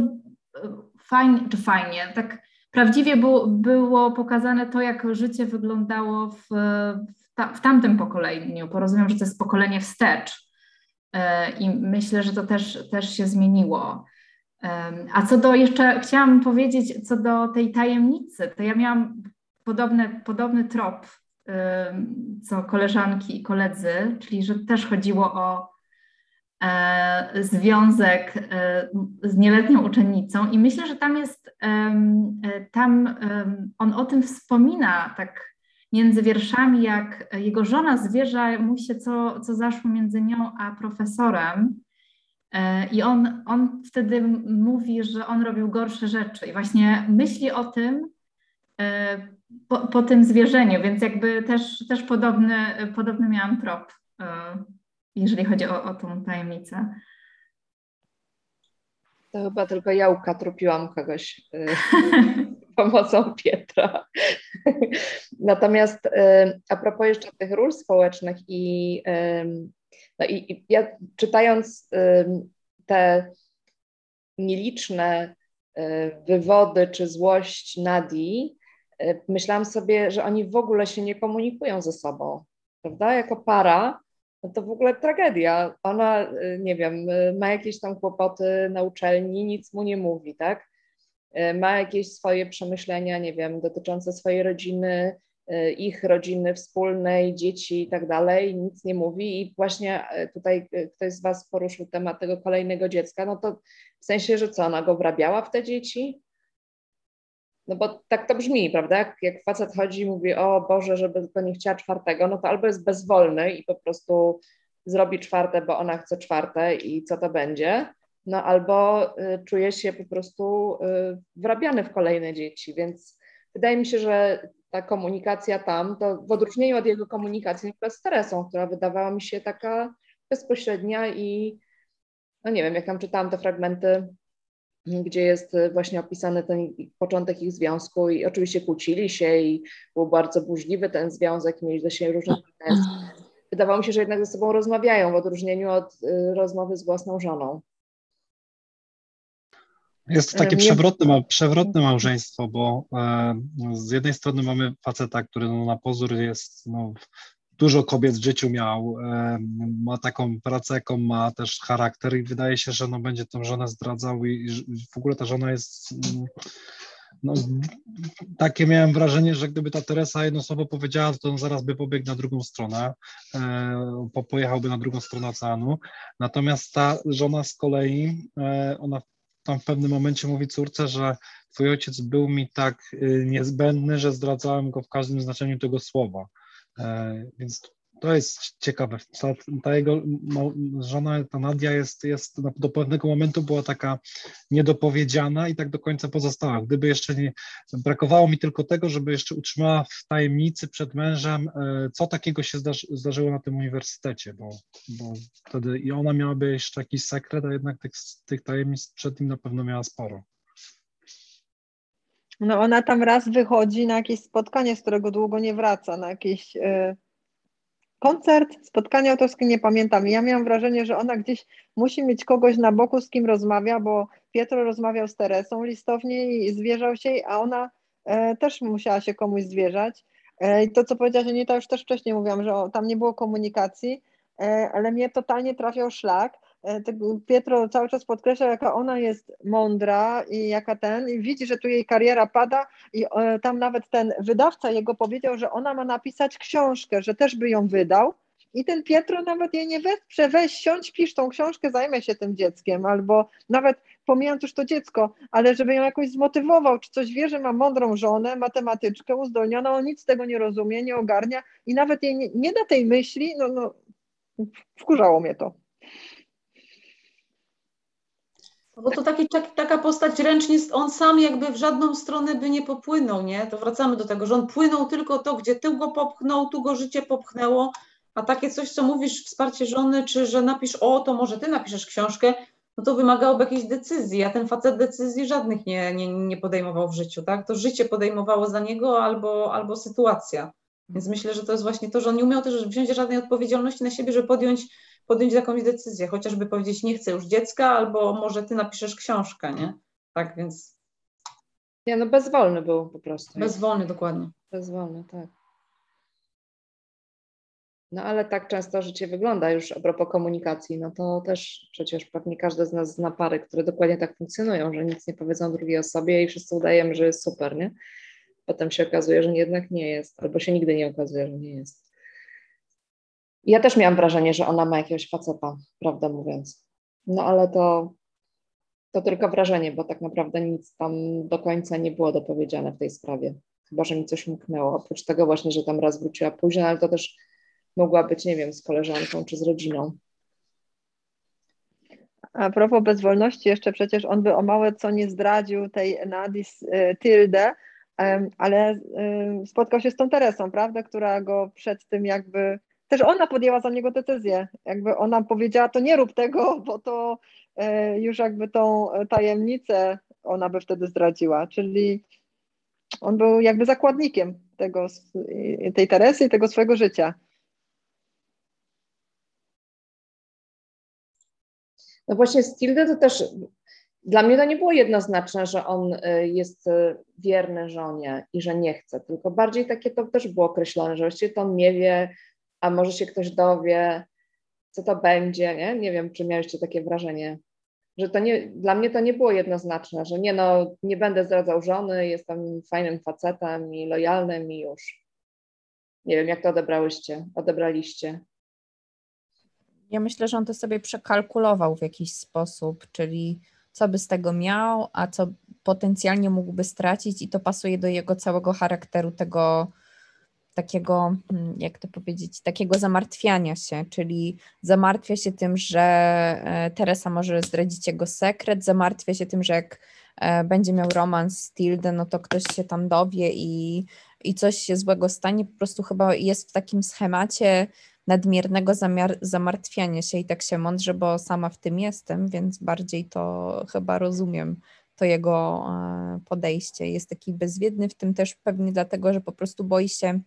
fajnie, czy fajnie, tak prawdziwie było, było pokazane to, jak życie wyglądało w, w, ta, w tamtym pokoleniu. Porozumiem, że to jest pokolenie wstecz. E, I myślę, że to też, też się zmieniło. A co do jeszcze, chciałam powiedzieć, co do tej tajemnicy, to ja miałam podobny, podobny trop, co koleżanki i koledzy, czyli że też chodziło o związek e, z nieletnią uczennicą i myślę, że tam jest, e, tam on o tym wspomina tak między wierszami, jak jego żona zwierza mu się, co, co zaszło między nią a profesorem. I on, on wtedy mówi, że on robił gorsze rzeczy i właśnie myśli o tym po, po tym zwierzeniu, więc jakby też, też podobny, podobny miałam trop jeżeli chodzi o, o tą tajemnicę. To chyba tylko jałka trupiłam kogoś y, pomocą Pietra. Natomiast y, a propos jeszcze tych ról społecznych i, y, no i, i ja czytając te nieliczne wywody czy złość Nadii, myślałam sobie, że oni w ogóle się nie komunikują ze sobą, prawda? Jako para no to w ogóle tragedia. Ona, y, nie wiem, y, ma jakieś tam kłopoty na uczelni, nic mu nie mówi, tak? Y, ma jakieś swoje przemyślenia, nie wiem, dotyczące swojej rodziny, ich rodziny wspólnej, dzieci i tak dalej, nic nie mówi. I właśnie tutaj ktoś z Was poruszył temat tego kolejnego dziecka, no to w sensie, że co, ona go wrabiała w te dzieci? No bo tak to brzmi, prawda? Jak, jak facet chodzi i mówi, o Boże, żeby tylko nie chciała czwartego, no to albo jest bezwolny i po prostu zrobi czwarte, bo ona chce czwarte i co to będzie, no albo y, czuje się po prostu y, wrabiany w kolejne dzieci, więc wydaje mi się, że ta komunikacja tam, to w odróżnieniu od jego komunikacji z Teresą, która wydawała mi się taka bezpośrednia i no nie wiem, jak tam czytałam te fragmenty, gdzie jest właśnie opisany ten początek ich związku i oczywiście kłócili się i był bardzo burzliwy ten związek, mieli do siebie różne pretensje. Wydawało mi się, że jednak ze sobą rozmawiają w odróżnieniu od y, rozmowy z własną żoną. Jest to takie przewrotne, przewrotne małżeństwo, bo e, z jednej strony mamy faceta, który no, na pozór jest, no, dużo kobiet w życiu miał, ma taką pracę, jaką ma, też charakter i wydaje się, że no, będzie tą żonę zdradzał i, w ogóle ta żona jest... No, takie miałem wrażenie, że gdyby ta Teresa jedno słowo powiedziała, to on zaraz by pobiegł na drugą stronę, e, pojechałby na drugą stronę oceanu. Natomiast ta żona z kolei, e, ona tam w pewnym momencie mówi córce, że twój ojciec był mi tak y, niezbędny, że zdradzałem go w każdym znaczeniu tego słowa. E, więc to jest ciekawe. Ta, ta, jego żona, ta Nadia jest, jest do pewnego momentu była taka niedopowiedziana i tak do końca pozostała. Gdyby jeszcze nie, brakowało mi tylko tego, żeby jeszcze utrzymała w tajemnicy przed mężem, e, co takiego się zdarzy, zdarzyło na tym uniwersytecie, bo, bo wtedy i ona miałaby jeszcze jakiś sekret, a jednak tych, tych tajemnic przed nim na pewno miała sporo. No ona tam raz wychodzi na jakieś spotkanie, z którego długo nie wraca, na jakieś... Yy koncert, spotkanie autorskie, nie pamiętam. Ja miałam wrażenie, że ona gdzieś musi mieć kogoś na boku, z kim rozmawia, bo Pietro rozmawiał z Teresą listownie i zwierzał się, a ona e, też musiała się komuś zwierzać. E, I to, co powiedziała Anita, już też wcześniej mówiłam, że o, tam nie było komunikacji, ale mnie totalnie trafiał szlak, Pietro cały czas podkreśla, jaka ona jest mądra i jaka ten, i widzi, że tu jej kariera pada i e, tam nawet ten wydawca jego powiedział, że ona ma napisać książkę, że też by ją wydał i ten Pietro nawet jej nie wesprze, weź, siądź, pisz tą książkę, zajmę się tym dzieckiem, albo nawet pomijając już to dziecko, ale żeby ją jakoś zmotywował, czy coś wie, że ma mądrą żonę, matematyczkę uzdolnioną, on nic z tego nie rozumie, nie ogarnia i nawet jej nie, nie da tej myśli, no, no wkurzało mnie to. Bo to taki, taka postać ręcznie, on sam jakby w żadną stronę by nie popłynął, nie? To wracamy do tego, że on płynął tylko to, gdzie tył go popchnął, tu go życie popchnęło, a takie coś, co mówisz, wsparcie żony, czy że napisz, o, to może ty napiszesz książkę, no to wymagałoby jakiejś decyzji, a ten facet decyzji żadnych nie, nie, nie podejmował w życiu, tak? To życie podejmowało za niego albo, albo sytuacja. Więc myślę, że to jest właśnie to, że on nie umiał też wziąć żadnej odpowiedzialności na siebie, żeby podjąć podjąć jakąś decyzję, chociażby powiedzieć, nie chcę już dziecka, albo może ty napiszesz książkę, nie? Tak, więc. Nie, no bezwolny był po prostu. Bezwolny, dokładnie. Bezwolny, tak. No ale tak często życie wygląda już a propos komunikacji, no to też przecież pewnie każdy z nas zna pary, które dokładnie tak funkcjonują, że nic nie powiedzą drugiej osobie i wszyscy udajemy, że jest super, nie? Potem się okazuje, że jednak nie jest, albo się nigdy nie okazuje, że nie jest. Ja też miałam wrażenie, że ona ma jakiegoś faceta, prawdę mówiąc. No ale to, to tylko wrażenie, bo tak naprawdę nic tam do końca nie było dopowiedziane w tej sprawie. Chyba, że mi coś mknęło. Oprócz tego właśnie, że tam raz wróciła późno, ale to też mogła być, nie wiem, z koleżanką czy z rodziną. A propos bezwolności, jeszcze przecież on by o małe co nie zdradził tej Nadis y, Tilde, ale y, spotkał się z tą Teresą, prawda, która go przed tym jakby też ona podjęła za niego decyzję. Jakby ona powiedziała, to nie rób tego, bo to e, już jakby tą tajemnicę ona by wtedy zdradziła. Czyli on był jakby zakładnikiem tego, tej Teresy i tego swojego życia. No właśnie z Tildy to też dla mnie to nie było jednoznaczne, że on e, jest e, wierny żonie i że nie chce, tylko bardziej takie to też było określone, że właściwie to on nie wie, a może się ktoś dowie, co to będzie, nie? Nie wiem, czy miałeś takie wrażenie, że to nie, dla mnie to nie było jednoznaczne, że nie no, nie będę zdradzał żony, jestem fajnym facetem i lojalnym i już. Nie wiem, jak to odebrałyście, odebraliście. Ja myślę, że on to sobie przekalkulował w jakiś sposób, czyli co by z tego miał, a co potencjalnie mógłby stracić i to pasuje do jego całego charakteru tego, takiego, mm, jak to powiedzieć, takiego zamartwiania się, czyli zamartwia się tym, że e, Teresa może zdradzić jego sekret, zamartwia się tym, że jak e, będzie miał romans z Tildę, no to ktoś się tam dowie i, i coś się złego stanie, po prostu chyba jest w takim schemacie nadmiernego zamiar, zamartwiania się i tak się mądrze, bo sama w tym jestem, więc bardziej to chyba rozumiem to jego e, podejście. Jest taki bezwiedny, w tym też pewnie dlatego, że po prostu boi się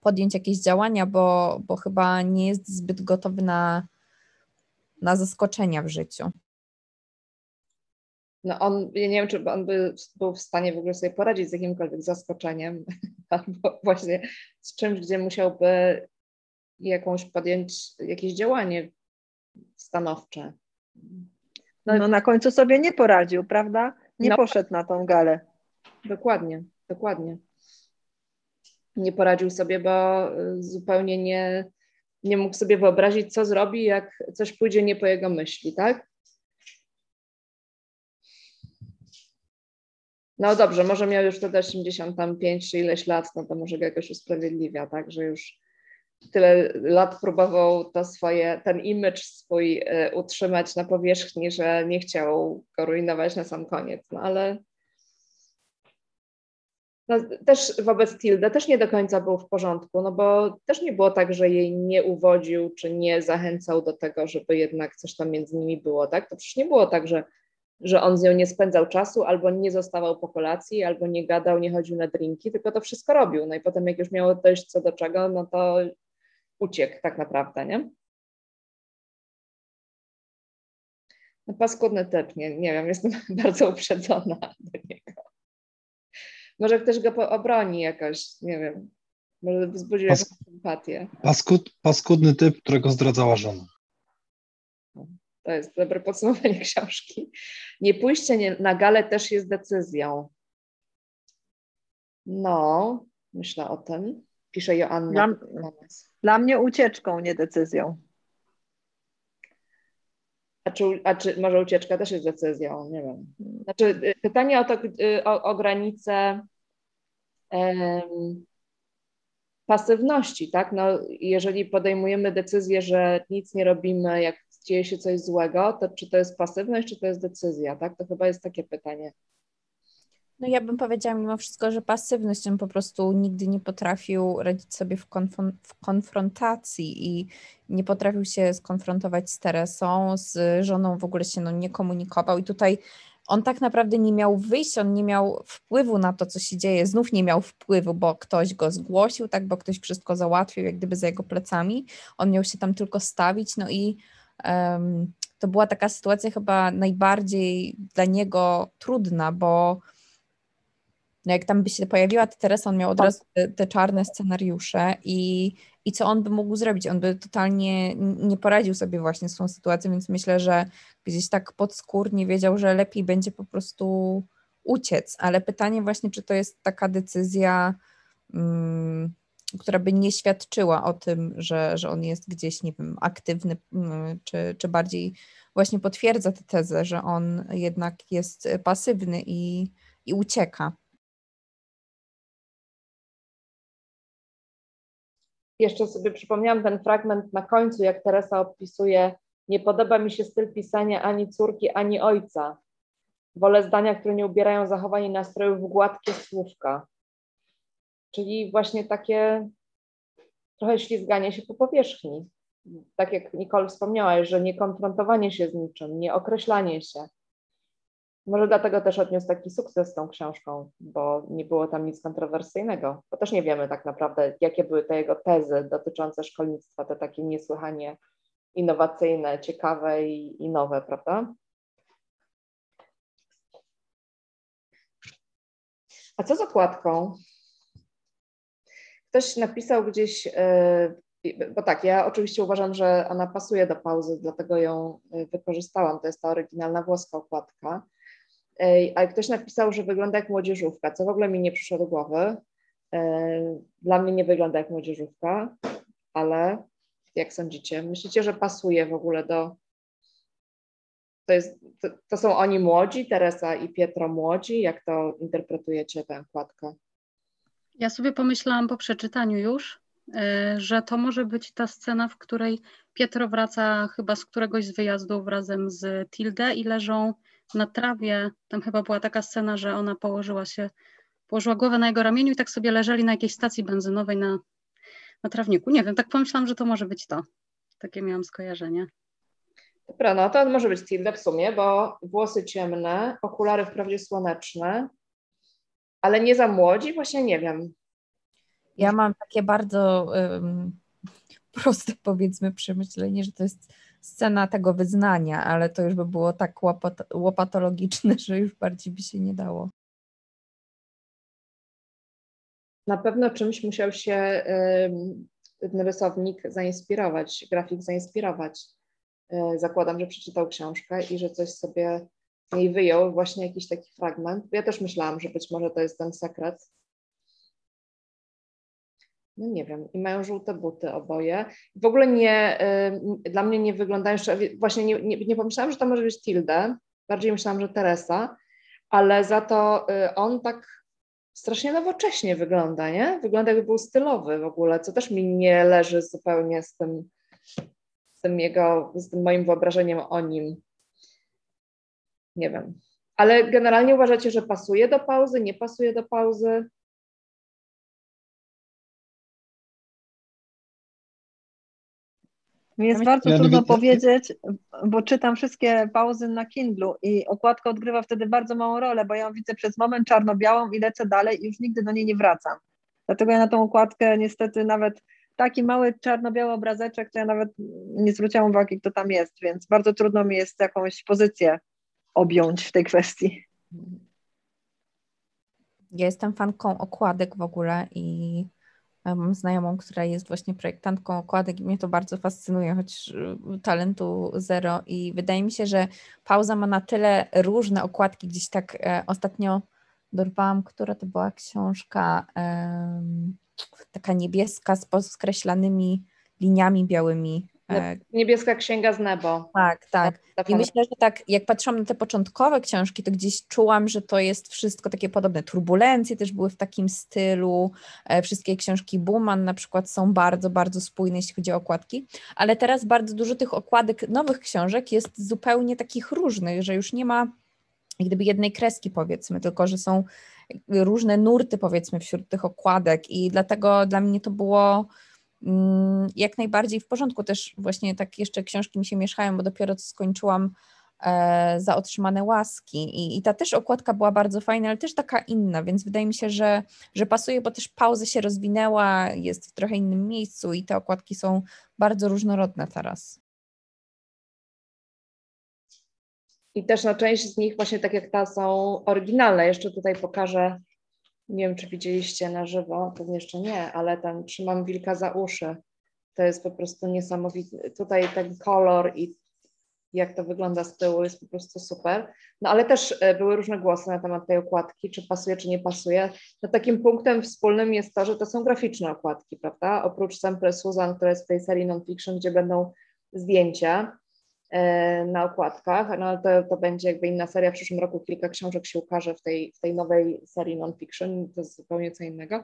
podjąć jakieś działania, bo, bo chyba nie jest zbyt gotowy na, na zaskoczenia w życiu. No on, ja nie wiem, czy on by był w stanie w ogóle sobie poradzić z jakimkolwiek zaskoczeniem, albo właśnie z czymś, gdzie musiałby jakąś podjąć jakieś działanie stanowcze. No, no na końcu sobie nie poradził, prawda? Nie no, poszedł na tą galę. Dokładnie, dokładnie. Nie poradził sobie, bo y, zupełnie nie, nie mógł sobie wyobrazić, co zrobi, jak coś pójdzie nie po jego myśli, tak? No dobrze, może miał już wtedy 85 czy ileś lat, no to może go jakoś usprawiedliwia, tak, że już tyle lat próbował to swoje, ten image swój y, utrzymać na powierzchni, że nie chciał go rujnować na sam koniec, no ale no, też wobec Tilda też nie do końca był w porządku, no bo też nie było tak, że jej nie uwodził, czy nie zachęcał do tego, żeby jednak coś tam między nimi było, tak? To przecież nie było tak, że, że on z nią nie spędzał czasu, albo nie zostawał po kolacji, albo nie gadał, nie chodził na drinki, tylko to wszystko robił. No i potem jak już miało dojść co do czego, no to uciekł tak naprawdę, nie? No paskudny typ, nie, nie wiem, jestem bardzo uprzedzona do niego. Może ktoś go obroni jakoś, nie wiem, może wzbudzi Pas, jakąś sympatię. Paskud, paskudny typ, którego zdradzała żona. To jest dobre podsumowanie książki. Nie pójście na galę też jest decyzją. No, myślę o tym. Pisze Joanna. Dla, dla mnie ucieczką, nie decyzją. A czy, a czy może ucieczka też jest decyzją? Nie wiem. Znaczy, y, pytanie o to, y, o, o granicę pasywności, tak? No, jeżeli podejmujemy decyzję, że nic nie robimy, jak dzieje się coś złego, to czy to jest pasywność, czy to jest decyzja, tak? To chyba jest takie pytanie. No ja bym powiedziała mimo wszystko, że pasywność on po prostu nigdy nie potrafił radzić sobie w, konf- w, konfrontacji i nie potrafił się skonfrontować z Teresą, z żoną w ogóle się no, nie komunikował i tutaj on tak naprawdę nie miał wyjścia, on nie miał wpływu na to, co się dzieje, znów nie miał wpływu, bo ktoś go zgłosił, tak, bo ktoś wszystko załatwił jak gdyby za jego plecami, on miał się tam tylko stawić, no i um, to była taka sytuacja chyba najbardziej dla niego trudna, bo no jak tam by się pojawiła ta Teresa, on miał od tak. razu te, te, czarne scenariusze i, i co on by mógł zrobić? On by totalnie nie poradził sobie właśnie z tą sytuacją, więc myślę, że gdzieś tak podskórnie wiedział, że lepiej będzie po prostu uciec, ale pytanie właśnie, czy to jest taka decyzja, um, która by nie świadczyła o tym, że, że on jest gdzieś, nie wiem, aktywny, um, czy, czy bardziej właśnie potwierdza tę tezę, że on jednak jest pasywny i, i ucieka. Jeszcze sobie przypomniałam ten fragment na końcu, jak Teresa opisuje, nie podoba mi się styl pisania ani córki, ani ojca. Wolę zdania, które nie ubierają zachowań i nastrojów w gładkie słówka. Czyli właśnie takie trochę ślizganie się po powierzchni. Tak jak Nicole wspomniałaś, że nie konfrontowanie się z niczym, nie określanie się. Może dlatego też odniósł taki sukces z tą książką, bo nie było tam nic kontrowersyjnego, bo też nie wiemy tak naprawdę, jakie były te jego tezy dotyczące szkolnictwa, te takie niesłychanie innowacyjne, ciekawe i, i nowe, prawda? A co z okładką? Ktoś napisał gdzieś, e, bo tak, ja oczywiście uważam, że ona pasuje do pauzy, dlatego ją e, wykorzystałam. To jest ta oryginalna włoska okładka ale ktoś napisał, że wygląda jak młodzieżówka, co w ogóle mi nie przyszło do głowy. Dla mnie nie wygląda jak młodzieżówka, ale jak sądzicie? Myślicie, że pasuje w ogóle do. To, jest, to, to są oni młodzi, Teresa i Pietro młodzi? Jak to interpretujecie tę okładkę? Ja sobie pomyślałam po przeczytaniu już, e, że to może być ta scena, w której Pietro wraca chyba z któregoś z wyjazdów razem z Tilde i leżą na trawie. Tam chyba była taka scena, że ona położyła się, położyła głowę na jego ramieniu i tak sobie leżeli na jakiejś stacji benzynowej na, na trawniku. Nie wiem, tak pomyślałam, że to może być to. Takie miałam skojarzenie. Dobra, no to może być Tilda w sumie, bo włosy ciemne, okulary wprawdzie słoneczne, ale nie za młodzi, właśnie nie wiem. Ja mam takie bardzo um, proste, powiedzmy, przemyślenie, że to jest scena tego wyznania, ale to już by było tak łopat łopatologiczne, że już bardziej by się nie dało. Na pewno czymś musiał się ten rysownik zainspirować, grafik zainspirować. E, zakładam, że przeczytał książkę i że coś sobie z niej wyjął, właśnie jakiś taki fragment. Ja też myślałam, że być może to jest ten sekret. No nie wiem, i mają żółte buty oboje. W ogóle nie, dla mnie nie wyglądają jeszcze, właśnie nie, nie, nie pomyślałam, że to może być Tilde, bardziej myślałam, że Teresa, ale za to y, on tak strasznie nowocześnie wygląda, nie? Wygląda jakby był stylowy w ogóle, co też mi nie leży zupełnie z tym, z tym jego, z tym moim wyobrażeniem o nim. Nie wiem. Ale generalnie uważacie, że pasuje do pauzy, nie pasuje do pauzy? Mi jest bardzo ja trudno powiedzieć, bo czytam wszystkie pauzy na Kindlu i okładka odgrywa wtedy bardzo małą rolę, bo ja ją widzę przez moment czarno-białą i lecę dalej i już nigdy do niej nie wracam. Dlatego ja na tą okładkę niestety nawet taki mały czarno-biały obrazeczek, to ja nawet nie zwróciłam uwagi, kto tam jest, więc bardzo trudno mi jest jakąś pozycję objąć w tej kwestii. Ja jestem fanką okładek w ogóle i Mam znajomą, która jest właśnie projektantką okładek i mnie to bardzo fascynuje, choć y, talentu zero. I wydaje mi się, że pauza ma na tyle różne okładki. Gdzieś tak e, ostatnio dorwałam, która to była książka, e, taka niebieska z podkreślanymi liniami białymi. E, Niebieska księga z nebo. Tak, tak. I myślę, że tak, jak patrzyłam na te początkowe książki, to gdzieś czułam, że to jest wszystko takie podobne. Turbulencje też były w takim stylu. E, wszystkie książki Buman na przykład są bardzo, bardzo spójne, jeśli chodzi o okładki. Ale teraz bardzo dużo tych okładek nowych książek jest zupełnie takich różnych, że już nie ma gdyby jednej kreski powiedzmy, tylko że są różne nurty powiedzmy wśród tych okładek i dlatego dla mnie to było jak najbardziej w porządku. Też właśnie tak jeszcze książki mi się mieszają, bo dopiero skończyłam e, za otrzymane łaski I, i ta też okładka była bardzo fajna, ale też taka inna, więc wydaje mi się, że, że pasuje, bo też pauza się rozwinęła, jest w trochę innym miejscu i te okładki są bardzo różnorodne teraz. I też na część z nich właśnie tak jak ta są oryginalne. Jeszcze tutaj pokażę nie wiem, czy widzieliście na żywo, pewnie jeszcze nie, ale tam trzymam wilka za uszy. To jest po prostu niesamowity. Tutaj ten kolor i jak to wygląda z tyłu jest po prostu super. No ale też e, były różne głosy na temat tej okładki, czy pasuje, czy nie pasuje. No takim punktem wspólnym jest to, że to są graficzne okładki, prawda? Oprócz Sempre Susan, która jest w tej serii non-fiction, gdzie będą zdjęcia, na okładkach, no to, to będzie jakby inna seria. W przyszłym roku kilka książek się ukaże w tej, w tej nowej serii non-fiction, to jest zupełnie co innego.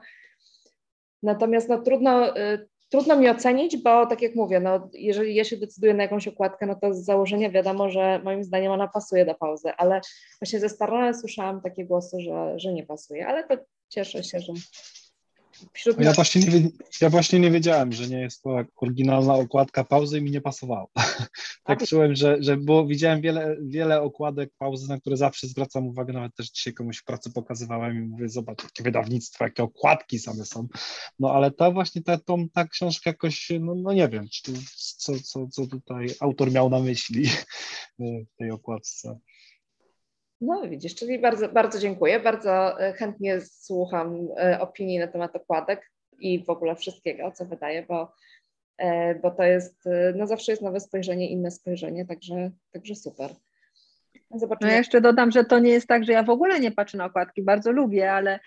Natomiast no, trudno, y, trudno mi ocenić, bo tak jak mówię, no, jeżeli ja się decyduję na jakąś okładkę, no to z założenia wiadomo, że moim zdaniem ona pasuje do pauzy, ale właśnie ze Starlana słyszałam takie głosy, że, że nie pasuje, ale to cieszę się, że Wśród ja, właśnie nie, ja właśnie nie wiedziałem, że nie jest to oryginalna okładka pauzy i mi nie pasowało. tak czułem, że, że było, widziałem wiele, wiele okładek pauzy, na które zawsze zwracam uwagę, nawet też dzisiaj komuś w pracy pokazywałem i mówię, zobacz, jakie wydawnictwo, jakie okładki same są. No ale ta właśnie, ta, tą, ta książka jakoś, no, no nie wiem, czy co, co, co tutaj autor miał na myśli w tej okładce. No widzisz, czyli bardzo, bardzo dziękuję. Bardzo e, chętnie słucham e, opinii na temat okładek i w ogóle wszystkiego, co wydaje, bo, e, bo to jest, no zawsze jest nowe spojrzenie, inne spojrzenie, także, także super. Zobaczymy. No ja jeszcze dodam, że to nie jest tak, że ja w ogóle nie patrzę na okładki, bardzo lubię, ale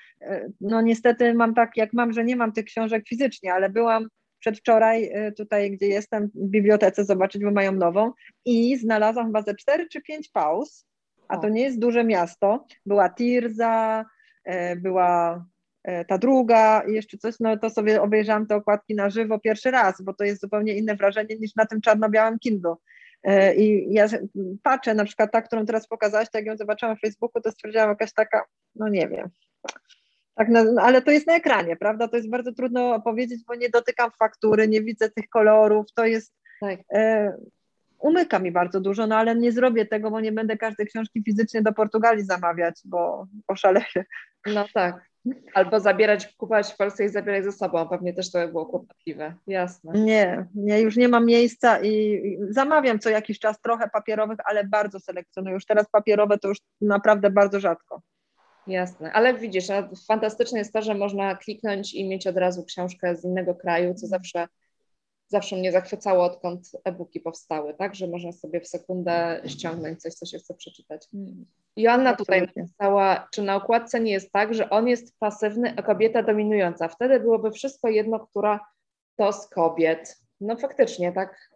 no niestety mam tak, jak mam, że nie mam tych książek fizycznie, ale byłam przedwczoraj tutaj, gdzie jestem w bibliotece zobaczyć, bo mają nową i znalazłam chyba ze cztery czy pięć pauz, a to nie jest duże miasto. Była Tirza, e, była e, ta druga i jeszcze coś, no to sobie obejrzałam te okładki na żywo pierwszy raz, bo to jest zupełnie inne wrażenie niż na tym czarno-białym Kindle. E, I ja patrzę, na przykład ta, którą teraz pokazałaś, tak jak ją zobaczyłam w Facebooku, to stwierdziłam jakaś taka, no nie wiem, tak, no, ale to jest na ekranie, prawda? To jest bardzo trudno opowiedzieć, bo nie dotykam faktury, nie widzę tych kolorów, to jest, tak. e, umyka mi bardzo dużo, no ale nie zrobię tego, bo nie będę każdej książki fizycznie do Portugalii zamawiać, bo oszaleję. No tak. Albo zabierać, kupować w Polsce i zabierać ze sobą. Pewnie też to by było kłopotliwe. Jasne. Nie, nie, już nie mam miejsca i zamawiam co jakiś czas trochę papierowych, ale bardzo selekcjonuję. Już teraz papierowe to już naprawdę bardzo rzadko. Jasne, ale widzisz, fantastyczne jest to, że można kliknąć i mieć od razu książkę z innego kraju, co zawsze zawsze mnie zachwycało, odkąd e-booki powstały, tak, że można sobie w sekundę ściągnąć coś, co się chce przeczytać. Mm. Joanna tutaj napisała, czy na okładce nie jest tak, że on jest pasywny, a kobieta dominująca. Wtedy byłoby wszystko jedno, która to z kobiet. No faktycznie, tak.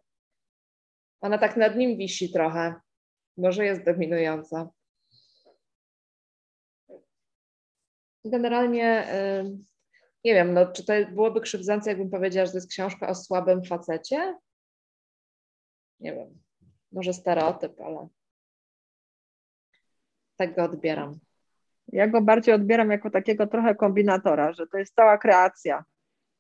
Ona tak nad nim wisi trochę. Może jest dominująca. Generalnie nie wiem, no, czy to byłoby krzywdzące, jakbym powiedziała, że to jest książka o słabym facecie? Nie wiem, może stereotyp, ale tak go odbieram. Ja go bardziej odbieram jako takiego trochę kombinatora, że to jest cała kreacja,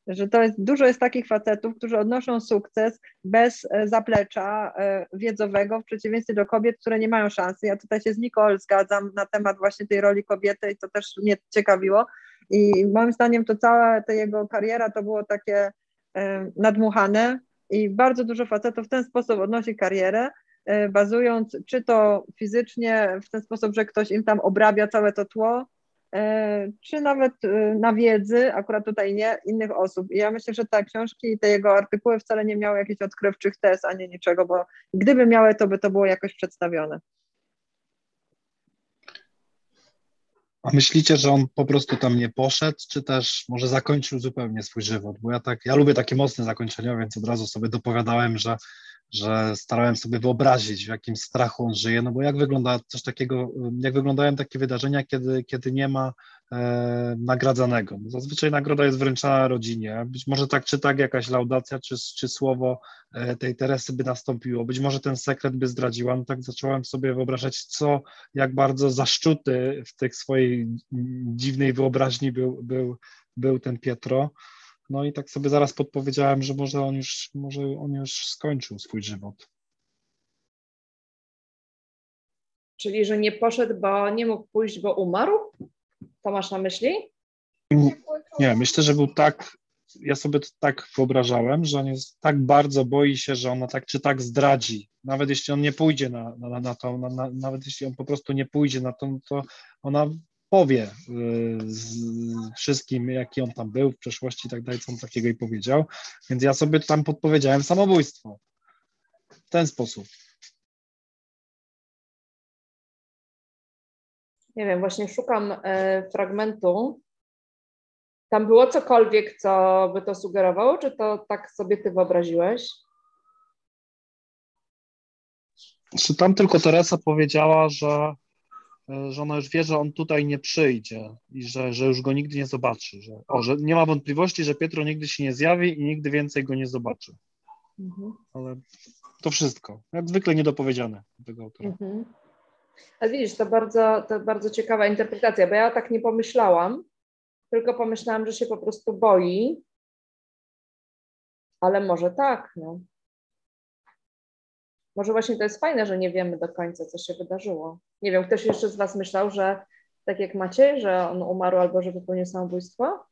że to jest, dużo jest takich facetów, którzy odnoszą sukces bez e, zaplecza e, wiedzowego, w przeciwieństwie do kobiet, które nie mają szansy. Ja tutaj się z Nicole zgadzam na temat właśnie tej roli kobiety i to też mnie ciekawiło, i moim zdaniem to cała ta jego kariera to było takie e, nadmuchane i bardzo dużo facetów w ten sposób odnosi karierę, e, bazując czy to fizycznie w ten sposób, że ktoś im tam obrabia całe to tło, e, czy nawet na wiedzy, akurat tutaj nie, innych osób. I ja myślę, że te książki i te jego artykuły wcale nie miały jakichś odkrywczych tez ani niczego, bo gdyby miały, to by to było jakoś przedstawione. A myślicie, że on po prostu tam nie poszedł, czy też może zakończył zupełnie swój żywot? Bo ja tak, ja lubię takie mocne zakończenia, więc od razu sobie dopowiadałem, że, że starałem sobie wyobrazić, w jakim strachu on żyje, no bo jak wygląda coś takiego, jak wyglądają takie wydarzenia, kiedy, kiedy nie ma e, nagradzanego. No zazwyczaj nagroda jest wręczana rodzinie. Być może tak czy tak jakaś laudacja, czy, czy słowo e, tej Teresy by nastąpiło. Być może ten sekret by zdradziła. No tak zacząłem sobie wyobrażać, co, jak bardzo zaszczuty w tej swojej dziwnej wyobraźni był, był, był ten Pietro. No i tak sobie zaraz podpowiedziałem, że może on już, może on już skończył swój żywot. Czyli, że nie poszedł, bo nie mógł pójść, bo umarł? To masz na myśli? Nie, myślę, że był tak, ja sobie to tak wyobrażałem, że on jest tak bardzo boi się, że ona tak czy tak zdradzi. Nawet jeśli on nie pójdzie na, na, na to, na, na, nawet jeśli on po prostu nie pójdzie na to, to ona powie y, z wszystkim, jaki on tam był w przeszłości i tak dalej, co on takiego i powiedział. Więc ja sobie tam podpowiedziałem samobójstwo. W ten sposób. Nie wiem, właśnie szukam e, fragmentu. Tam było cokolwiek, co by to sugerowało, czy to tak sobie ty wyobraziłeś? Czy tam tylko Teresa powiedziała, że, że ona już wie, że on tutaj nie przyjdzie i że, że już go nigdy nie zobaczy. Że, o, że nie ma wątpliwości, że Pietro nigdy się nie zjawi i nigdy więcej go nie zobaczy. Mhm. Ale to wszystko. Jak zwykle niedopowiedziane tego autora. Mhm. A widzisz, to bardzo, to bardzo ciekawa interpretacja, bo ja tak nie pomyślałam, tylko pomyślałam, że się po prostu boi, ale może tak, no. Może właśnie to jest fajne, że nie wiemy do końca, co się wydarzyło. Nie wiem, ktoś jeszcze z Was myślał, że tak jak macie, że on umarł albo że popełnił samobójstwo?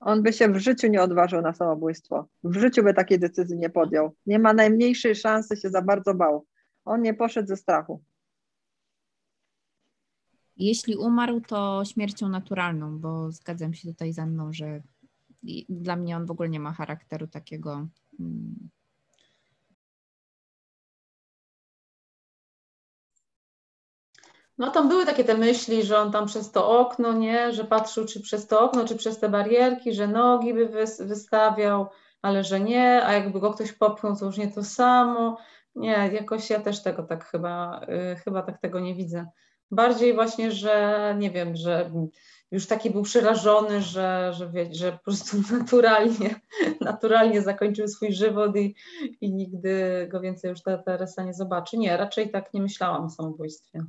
On by się w życiu nie odważył na samobójstwo. W życiu by takiej decyzji nie podjął. Nie ma najmniejszej szansy, się za bardzo bał. On nie poszedł ze strachu. Jeśli umarł, to śmiercią naturalną, bo zgadzam się tutaj ze mną, że dla mnie on w ogóle nie ma charakteru takiego. No tam były takie te myśli, że on tam przez to okno, nie, że patrzył czy przez to okno, czy przez te barierki, że nogi by wystawiał, ale że nie, a jakby go ktoś popchnął, to już nie to samo. Nie, jakoś ja też tego tak chyba, yy, chyba tak tego nie widzę. Bardziej właśnie, że nie wiem, że już taki był przerażony, że, że, wie, że po prostu naturalnie, naturalnie zakończył swój żywot i, i nigdy go więcej już ta Teresa nie zobaczy. Nie, raczej tak nie myślałam o samobójstwie.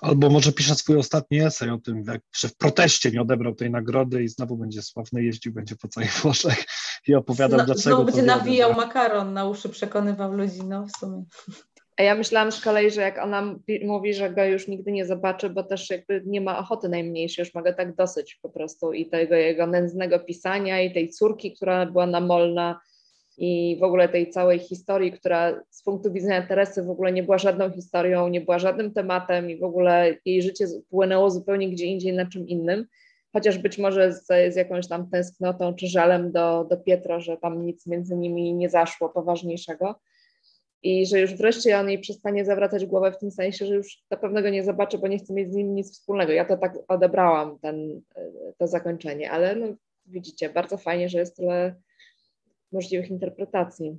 Albo może pisze swój ostatni esej o tym, jak w proteście nie odebrał tej nagrody i znowu będzie sławny, jeździł będzie po całych Włoszech i opowiadał, Zno, dlaczego. Znowu będzie nawijał makaron na uszy, przekonywał ludzi, no w sumie. A ja myślałam z kolei, że jak ona mówi, że go już nigdy nie zobaczy, bo też jakby nie ma ochoty najmniejszej, już ma go tak dosyć po prostu i tego jego nędznego pisania i tej córki, która była namolna i w ogóle tej całej historii, która z punktu widzenia Teresy w ogóle nie była żadną historią, nie była żadnym tematem i w ogóle jej życie płynęło zupełnie gdzie indziej na czym innym, chociaż być może z, z jakąś tam tęsknotą czy żalem do, do Pietro, że tam nic między nimi nie zaszło poważniejszego i że już wreszcie on jej przestanie zawracać głowę w tym sensie, że już na pewno go nie zobaczy, bo nie chce mieć z nim nic wspólnego. Ja to tak odebrałam, ten, to zakończenie, ale no, widzicie, bardzo fajnie, że jest tyle możliwych interpretacji.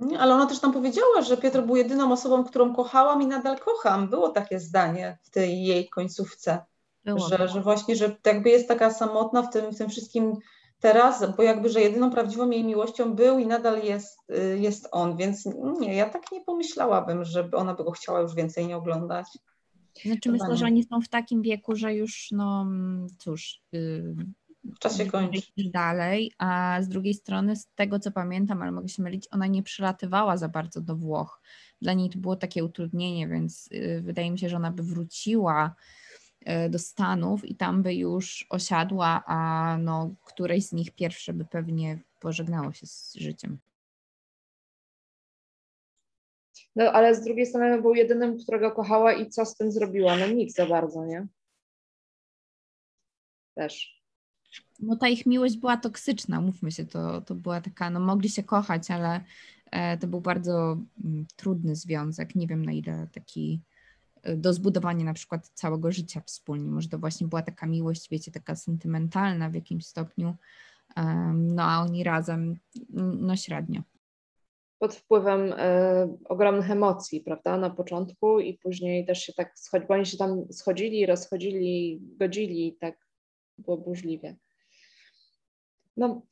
Nie, ale ona też tam powiedziała, że Piotr był jedyną osobą, którą kochałam i nadal kocham. Było takie zdanie w tej jej końcówce, że, że właśnie, że jakby jest taka samotna w tym, w tym wszystkim teraz, bo jakby, że jedyną prawdziwą jej miłością był i nadal jest, y, jest on, więc nie, ja tak nie pomyślałabym, żeby ona by go chciała już więcej nie oglądać. Znaczy myślę, że oni są w takim wieku, że już no cóż... Yy, w czasie kończy. Dalej, a z drugiej strony z tego co pamiętam, ale mogę się mylić, ona nie przylatywała za bardzo do Włoch. Dla niej to było takie utrudnienie, więc yy, wydaje mi się, że ona by wróciła E, do Stanów i tam by już osiadła, a no, któreś z nich pierwsze by pewnie pożegnało się z życiem. No ale z drugiej strony był jedynym, którego kochała i co z tym zrobiła? No nic za bardzo, nie? Też. No ta ich miłość była toksyczna, mówmy się, to, to była taka, no mogli się kochać, ale e, to był bardzo mm, trudny związek. Nie wiem na ile taki do zbudowania na przykład całego życia wspólnie. Może to właśnie była taka miłość, wiecie, taka sentymentalna w jakimś stopniu, no a oni razem, no średnio. Pod wpływem y, ogromnych emocji, prawda, na początku i później też się tak schodzi, bo oni się tam schodzili, rozchodzili, godzili tak było burzliwie. No,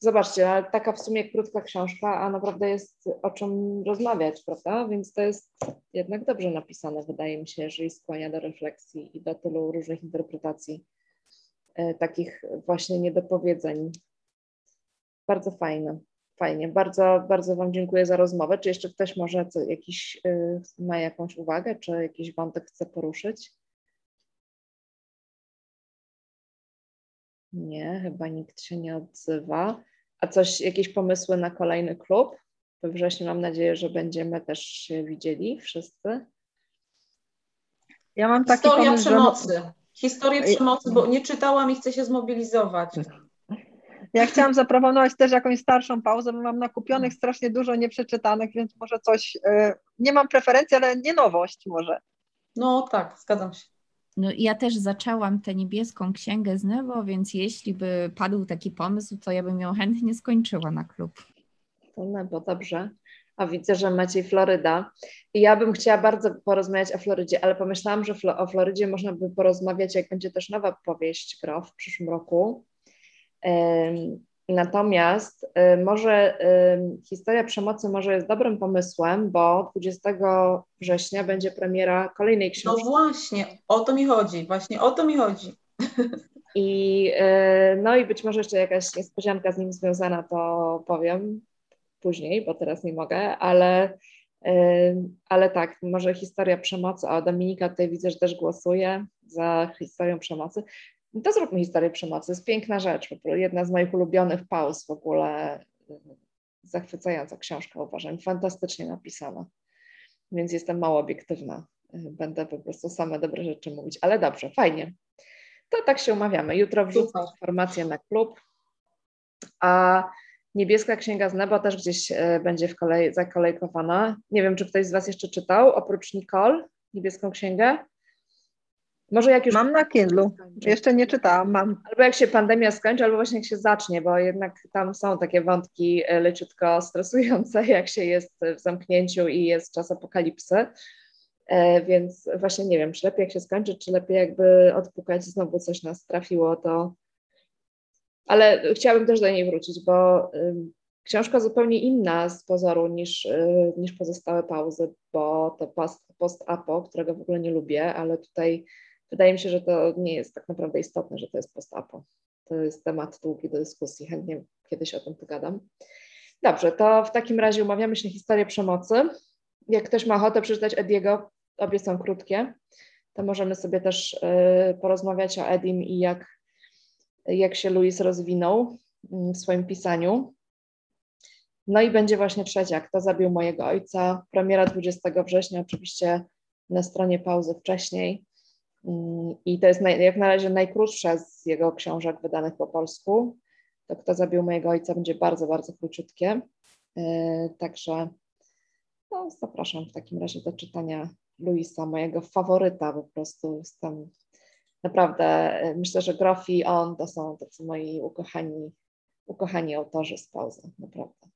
zobaczcie, taka w sumie krótka książka, a naprawdę jest o czym rozmawiać, prawda? Więc to jest jednak dobrze napisane, wydaje mi się, jeżeli skłania do refleksji i do tylu różnych interpretacji, e, takich właśnie niedopowiedzeń. Bardzo fajne, fajnie. Bardzo, bardzo Wam dziękuję za rozmowę. Czy jeszcze ktoś może co, jakiś, y, ma jakąś uwagę, czy jakiś wątek chce poruszyć? Nie, chyba nikt się nie odzywa. A coś, jakieś pomysły na kolejny klub? We wrześniu mam nadzieję, że będziemy też się widzieli wszyscy. Ja mam taki Historia pomysł, przemocy. Że... Historię przemocy, bo nie czytałam i chcę się zmobilizować. Ja chciałam zaproponować też jakąś starszą pauzę, bo mam nakupionych strasznie dużo nieprzeczytanych, więc może coś, yy, nie mam preferencji, ale nie nowość może. No tak, zgadzam się. No, ja też zaczęłam tę niebieską księgę z Nevo, więc jeśli by padł taki pomysł, to ja bym ją chętnie skończyła na klub. To Nebo, dobrze. A widzę, że Maciej Floryda. Ja bym chciała bardzo porozmawiać o Florydzie, ale pomyślałam, że o Florydzie można by porozmawiać, jak będzie też nowa powieść Gro w przyszłym roku. Natomiast y, może y, historia przemocy może jest dobrym pomysłem, bo 20 września będzie premiera kolejnej no książki. No właśnie, o to mi chodzi, właśnie o to mi chodzi. I, y, no i być może jeszcze jakaś niespodzianka z nim związana, to powiem później, bo teraz nie mogę, ale, ale tak, może historia przemocy, a Dominika tutaj widzę, że też głosuje za historią przemocy to zróbmy historię przemocy. Jest piękna rzecz, jedna z moich ulubionych pauz w ogóle. Zachwycająca książka, uważam, fantastycznie napisana. Więc jestem mało obiektywna. Będę po prostu same dobre rzeczy mówić, ale dobrze, fajnie. To tak się umawiamy. Jutro wrzucę informację na klub. A Niebieska Księga z Neba też gdzieś e, będzie w kolej, zakolejkowana. Nie wiem, czy ktoś z Was jeszcze czytał, oprócz Nicole, Niebieską Księgę? Może jak już. Mam na Kindle. Jeszcze nie czytałam, mam. Albo jak się pandemia skończy, albo właśnie jak się zacznie, bo jednak tam są takie wątki e, leciutko stresujące, jak się jest w zamknięciu i jest czas apokalipsy. E, więc właśnie nie wiem, czy lepiej jak się skończy, czy lepiej jakby odpukać, znowu coś nas trafiło, to. Ale chciałabym też do niej wrócić, bo książka zupełnie inna z pozoru niż, y, niż pozostałe pauzy, bo to post, post-apo, którego w ogóle nie lubię, ale tutaj wydaje mi się, że to nie jest tak naprawdę istotne, że to jest post-apo. To jest temat długi do dyskusji, chętnie kiedyś o tym pogadam. Dobrze, to w takim razie umawiamy się na historię przemocy. Jak ktoś ma ochotę przeczytać Ediego, obie są krótkie, to możemy sobie też y, porozmawiać o Edim i jak, jak się Louis rozwinął mm, w swoim pisaniu. No i będzie właśnie trzecia, Kto zabił mojego ojca. Premiera 20 września, oczywiście na stronie pauzy wcześniej. I to jest naj, jak na razie najkrótsza z jego książek wydanych po polsku. To Kto zabił mojego ojca będzie bardzo, bardzo króciutkie. Yy, także no, zapraszam w takim razie do czytania Luisa, mojego faworyta po prostu. Jestem naprawdę, yy, myślę, że Groff i on to są tacy moi ukochani, ukochani autorzy z pauzy, naprawdę.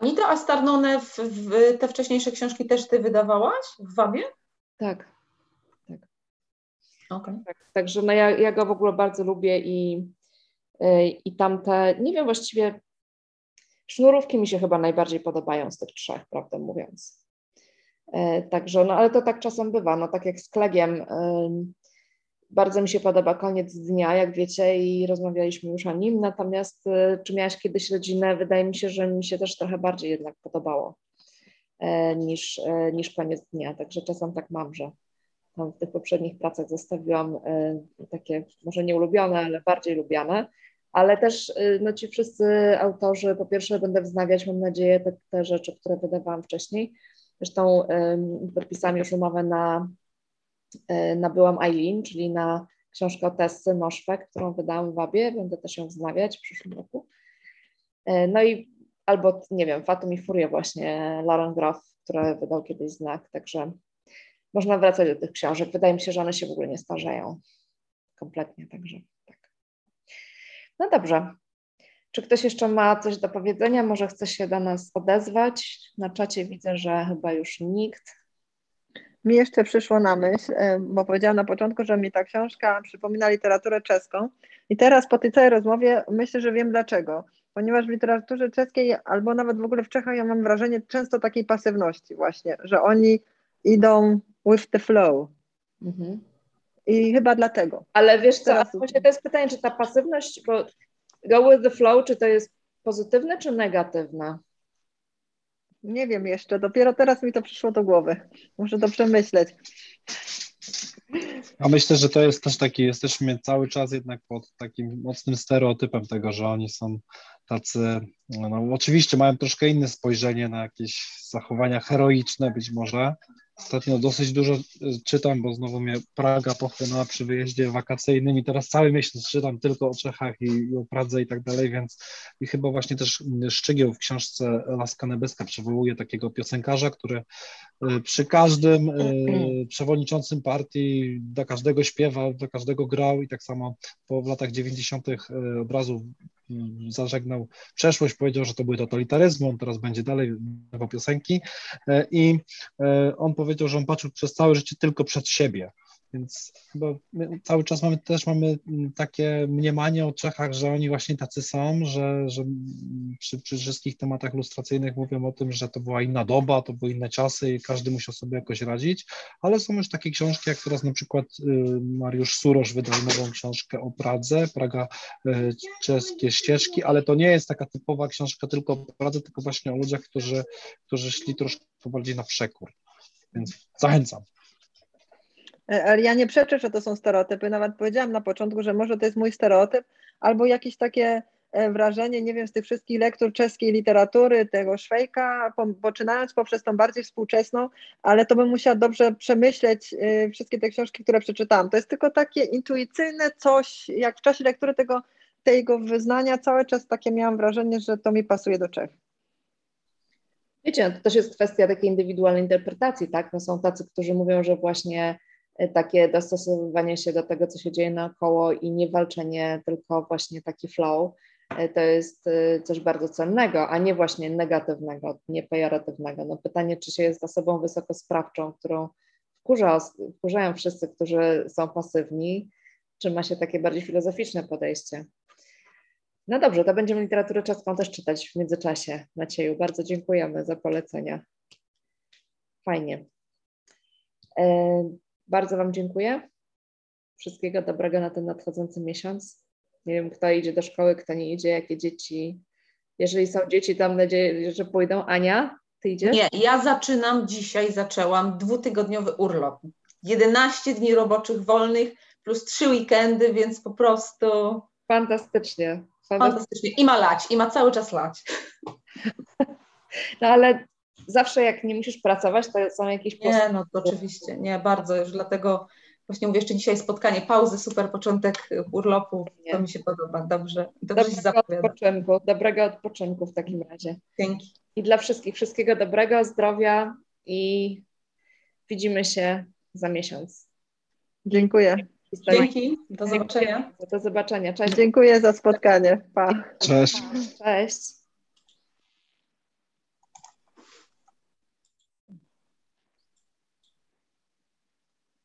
Anita, a Starnone w, w, te wcześniejsze książki też ty wydawałaś w Wabie? Tak. Okay. tak także no ja, ja go w ogóle bardzo lubię i, y, i tamte, nie wiem właściwie, sznurówki mi się chyba najbardziej podobają z tych trzech, prawdę mówiąc. Y, także, no ale to tak czasem bywa, no tak jak z Klegiem, bardzo mi się podoba koniec dnia, jak wiecie, i rozmawialiśmy już o nim. Natomiast czy miałaś kiedyś rodzinę? Wydaje mi się, że mi się też trochę bardziej jednak podobało e, niż, e, niż koniec dnia. Także czasem tak mam, że tam w tych poprzednich pracach zostawiłam e, takie może nie ulubione, ale bardziej lubiane. Ale też no, ci wszyscy autorzy, po pierwsze będę wznawiać, mam nadzieję, te, te rzeczy, które wydawałam wcześniej. Zresztą podpisałam już umowę na E, nabyłam Eileen, czyli na książkę Tessy Moszwek, którą wydałam w Wabie, będę też ją wznawiać w przyszłym roku. E, no i albo, nie wiem, Fatum i Furia właśnie, Lauren Groff, który wydał kiedyś znak, także można wracać do tych książek. Wydaje mi się, że one się w ogóle nie starzeją kompletnie, także tak. No dobrze. Czy ktoś jeszcze ma coś do powiedzenia? Może chce się do nas odezwać? Na czacie widzę, że chyba już nikt mi jeszcze przyszło na myśl, e, bo powiedziałam na początku, że mi ta książka przypomina literaturę czeską i teraz po tej całej rozmowie myślę, że wiem dlaczego. Ponieważ w literaturze czeskiej albo nawet w ogóle w Czechach ja mam wrażenie często takiej pasywności właśnie, że oni idą with the flow. Mhm. I chyba dlatego. Ale wiesz co, właśnie to jest pytanie, czy ta pasywność, bo go with the flow, czy to jest pozytywne czy negatywne? Nie wiem jeszcze, dopiero teraz mi to przyszło do głowy. Muszę to przemyśleć. A myślę, że to jest też taki, jesteśmy cały czas jednak pod takim mocnym stereotypem tego, że oni są tacy, no oczywiście mają troszkę inne spojrzenie na jakieś zachowania heroiczne być może, Ostatnio dosyć dużo y, czytam, bo znowu mnie Praga pochłonęła przy wyjeździe wakacyjnym i teraz cały miesiąc czytam tylko o Czechach i, i o Pradze i tak dalej, więc i chyba właśnie też Szczygieł w książce Laska Nebeska przywołuje takiego piosenkarza, który y, przy każdym y, przewodniczącym partii do każdego śpiewał, do każdego grał i tak samo po latach 90. od razu Mm, zażegnał przeszłość, powiedział, że to były totalitaryzmy, on teraz będzie dalej nagrywał piosenki e, i e, on powiedział, że on patrzył przez całe życie tylko przed siebie. Więc chyba cały czas mamy też mamy takie mniemanie o Czechach, że oni właśnie tacy są, że, że przy, przy, wszystkich tematach lustracyjnych mówią o tym, że to była inna doba, to były inne czasy i każdy musiał sobie jakoś radzić, ale są już takie książki, jak teraz na przykład y, Mariusz Surosz wydał nową książkę o Pradze, Praga y, czeskie ścieżki, ale to nie jest taka typowa książka tylko o Pradze, tylko właśnie o ludziach, którzy, którzy szli troszkę bardziej na przekór. Więc zachęcam. E, ale ja nie przeczę, że to są stereotypy. Nawet powiedziałam na początku, że może to jest mój stereotyp, albo jakieś takie e, wrażenie, nie wiem, z tych wszystkich lektur czeskiej literatury, tego Szwejka, poczynając poprzez tą bardziej współczesną, ale to bym musiała dobrze przemyśleć e, wszystkie te książki, które przeczytałam. To jest tylko takie intuicyjne coś, jak w czasie lektury tego, tego wyznania cały czas takie miałam wrażenie, że to mi pasuje do Czech. Wiecie, no to też jest kwestia takiej indywidualnej interpretacji, tak? No są tacy, którzy mówią, że właśnie takie dostosowywanie się do tego, co się dzieje naokoło i nie walczenie, tylko właśnie taki flow, e, to jest e, coś bardzo cennego, a nie właśnie negatywnego, nie pejoratywnego. No pytanie, czy się jest osobą wysokosprawczą, którą, wkurza, wkurzają wszyscy, którzy są pasywni, czy ma się takie bardziej filozoficzne podejście. No dobrze, to będziemy literaturę czeską też czytać w międzyczasie. Macieju, bardzo dziękujemy za polecenia. Fajnie. Bardzo Wam dziękuję. Wszystkiego dobrego na ten nadchodzący miesiąc. Nie wiem, kto idzie do szkoły, kto nie idzie, jakie dzieci. Jeżeli są dzieci, to mam nadzieję, że pójdą. Ania, ty idziesz? Nie, ja zaczynam dzisiaj, zaczęłam dwutygodniowy urlop. 11 dni roboczych wolnych plus trzy weekendy, więc po prostu Fantastycznie. fantastycznie. I ma lać, i ma cały czas lać. No ale zawsze jak nie musisz pracować, to są jakieś Nie, no to oczywiście, nie, bardzo już dlatego właśnie mówię jeszcze dzisiaj spotkanie, pauzy, super początek urlopu, Nie. to mi się podoba, dobrze, dobrze się Dobrego zapowiada. odpoczynku, dobrego odpoczynku w takim razie. Dzięki. I dla wszystkich wszystkiego dobrego, zdrowia i widzimy się za miesiąc. Dziękuję. Dzięki, do zobaczenia. Do zobaczenia. Cześć. Dziękuję za spotkanie. Pa. Cześć. Cześć.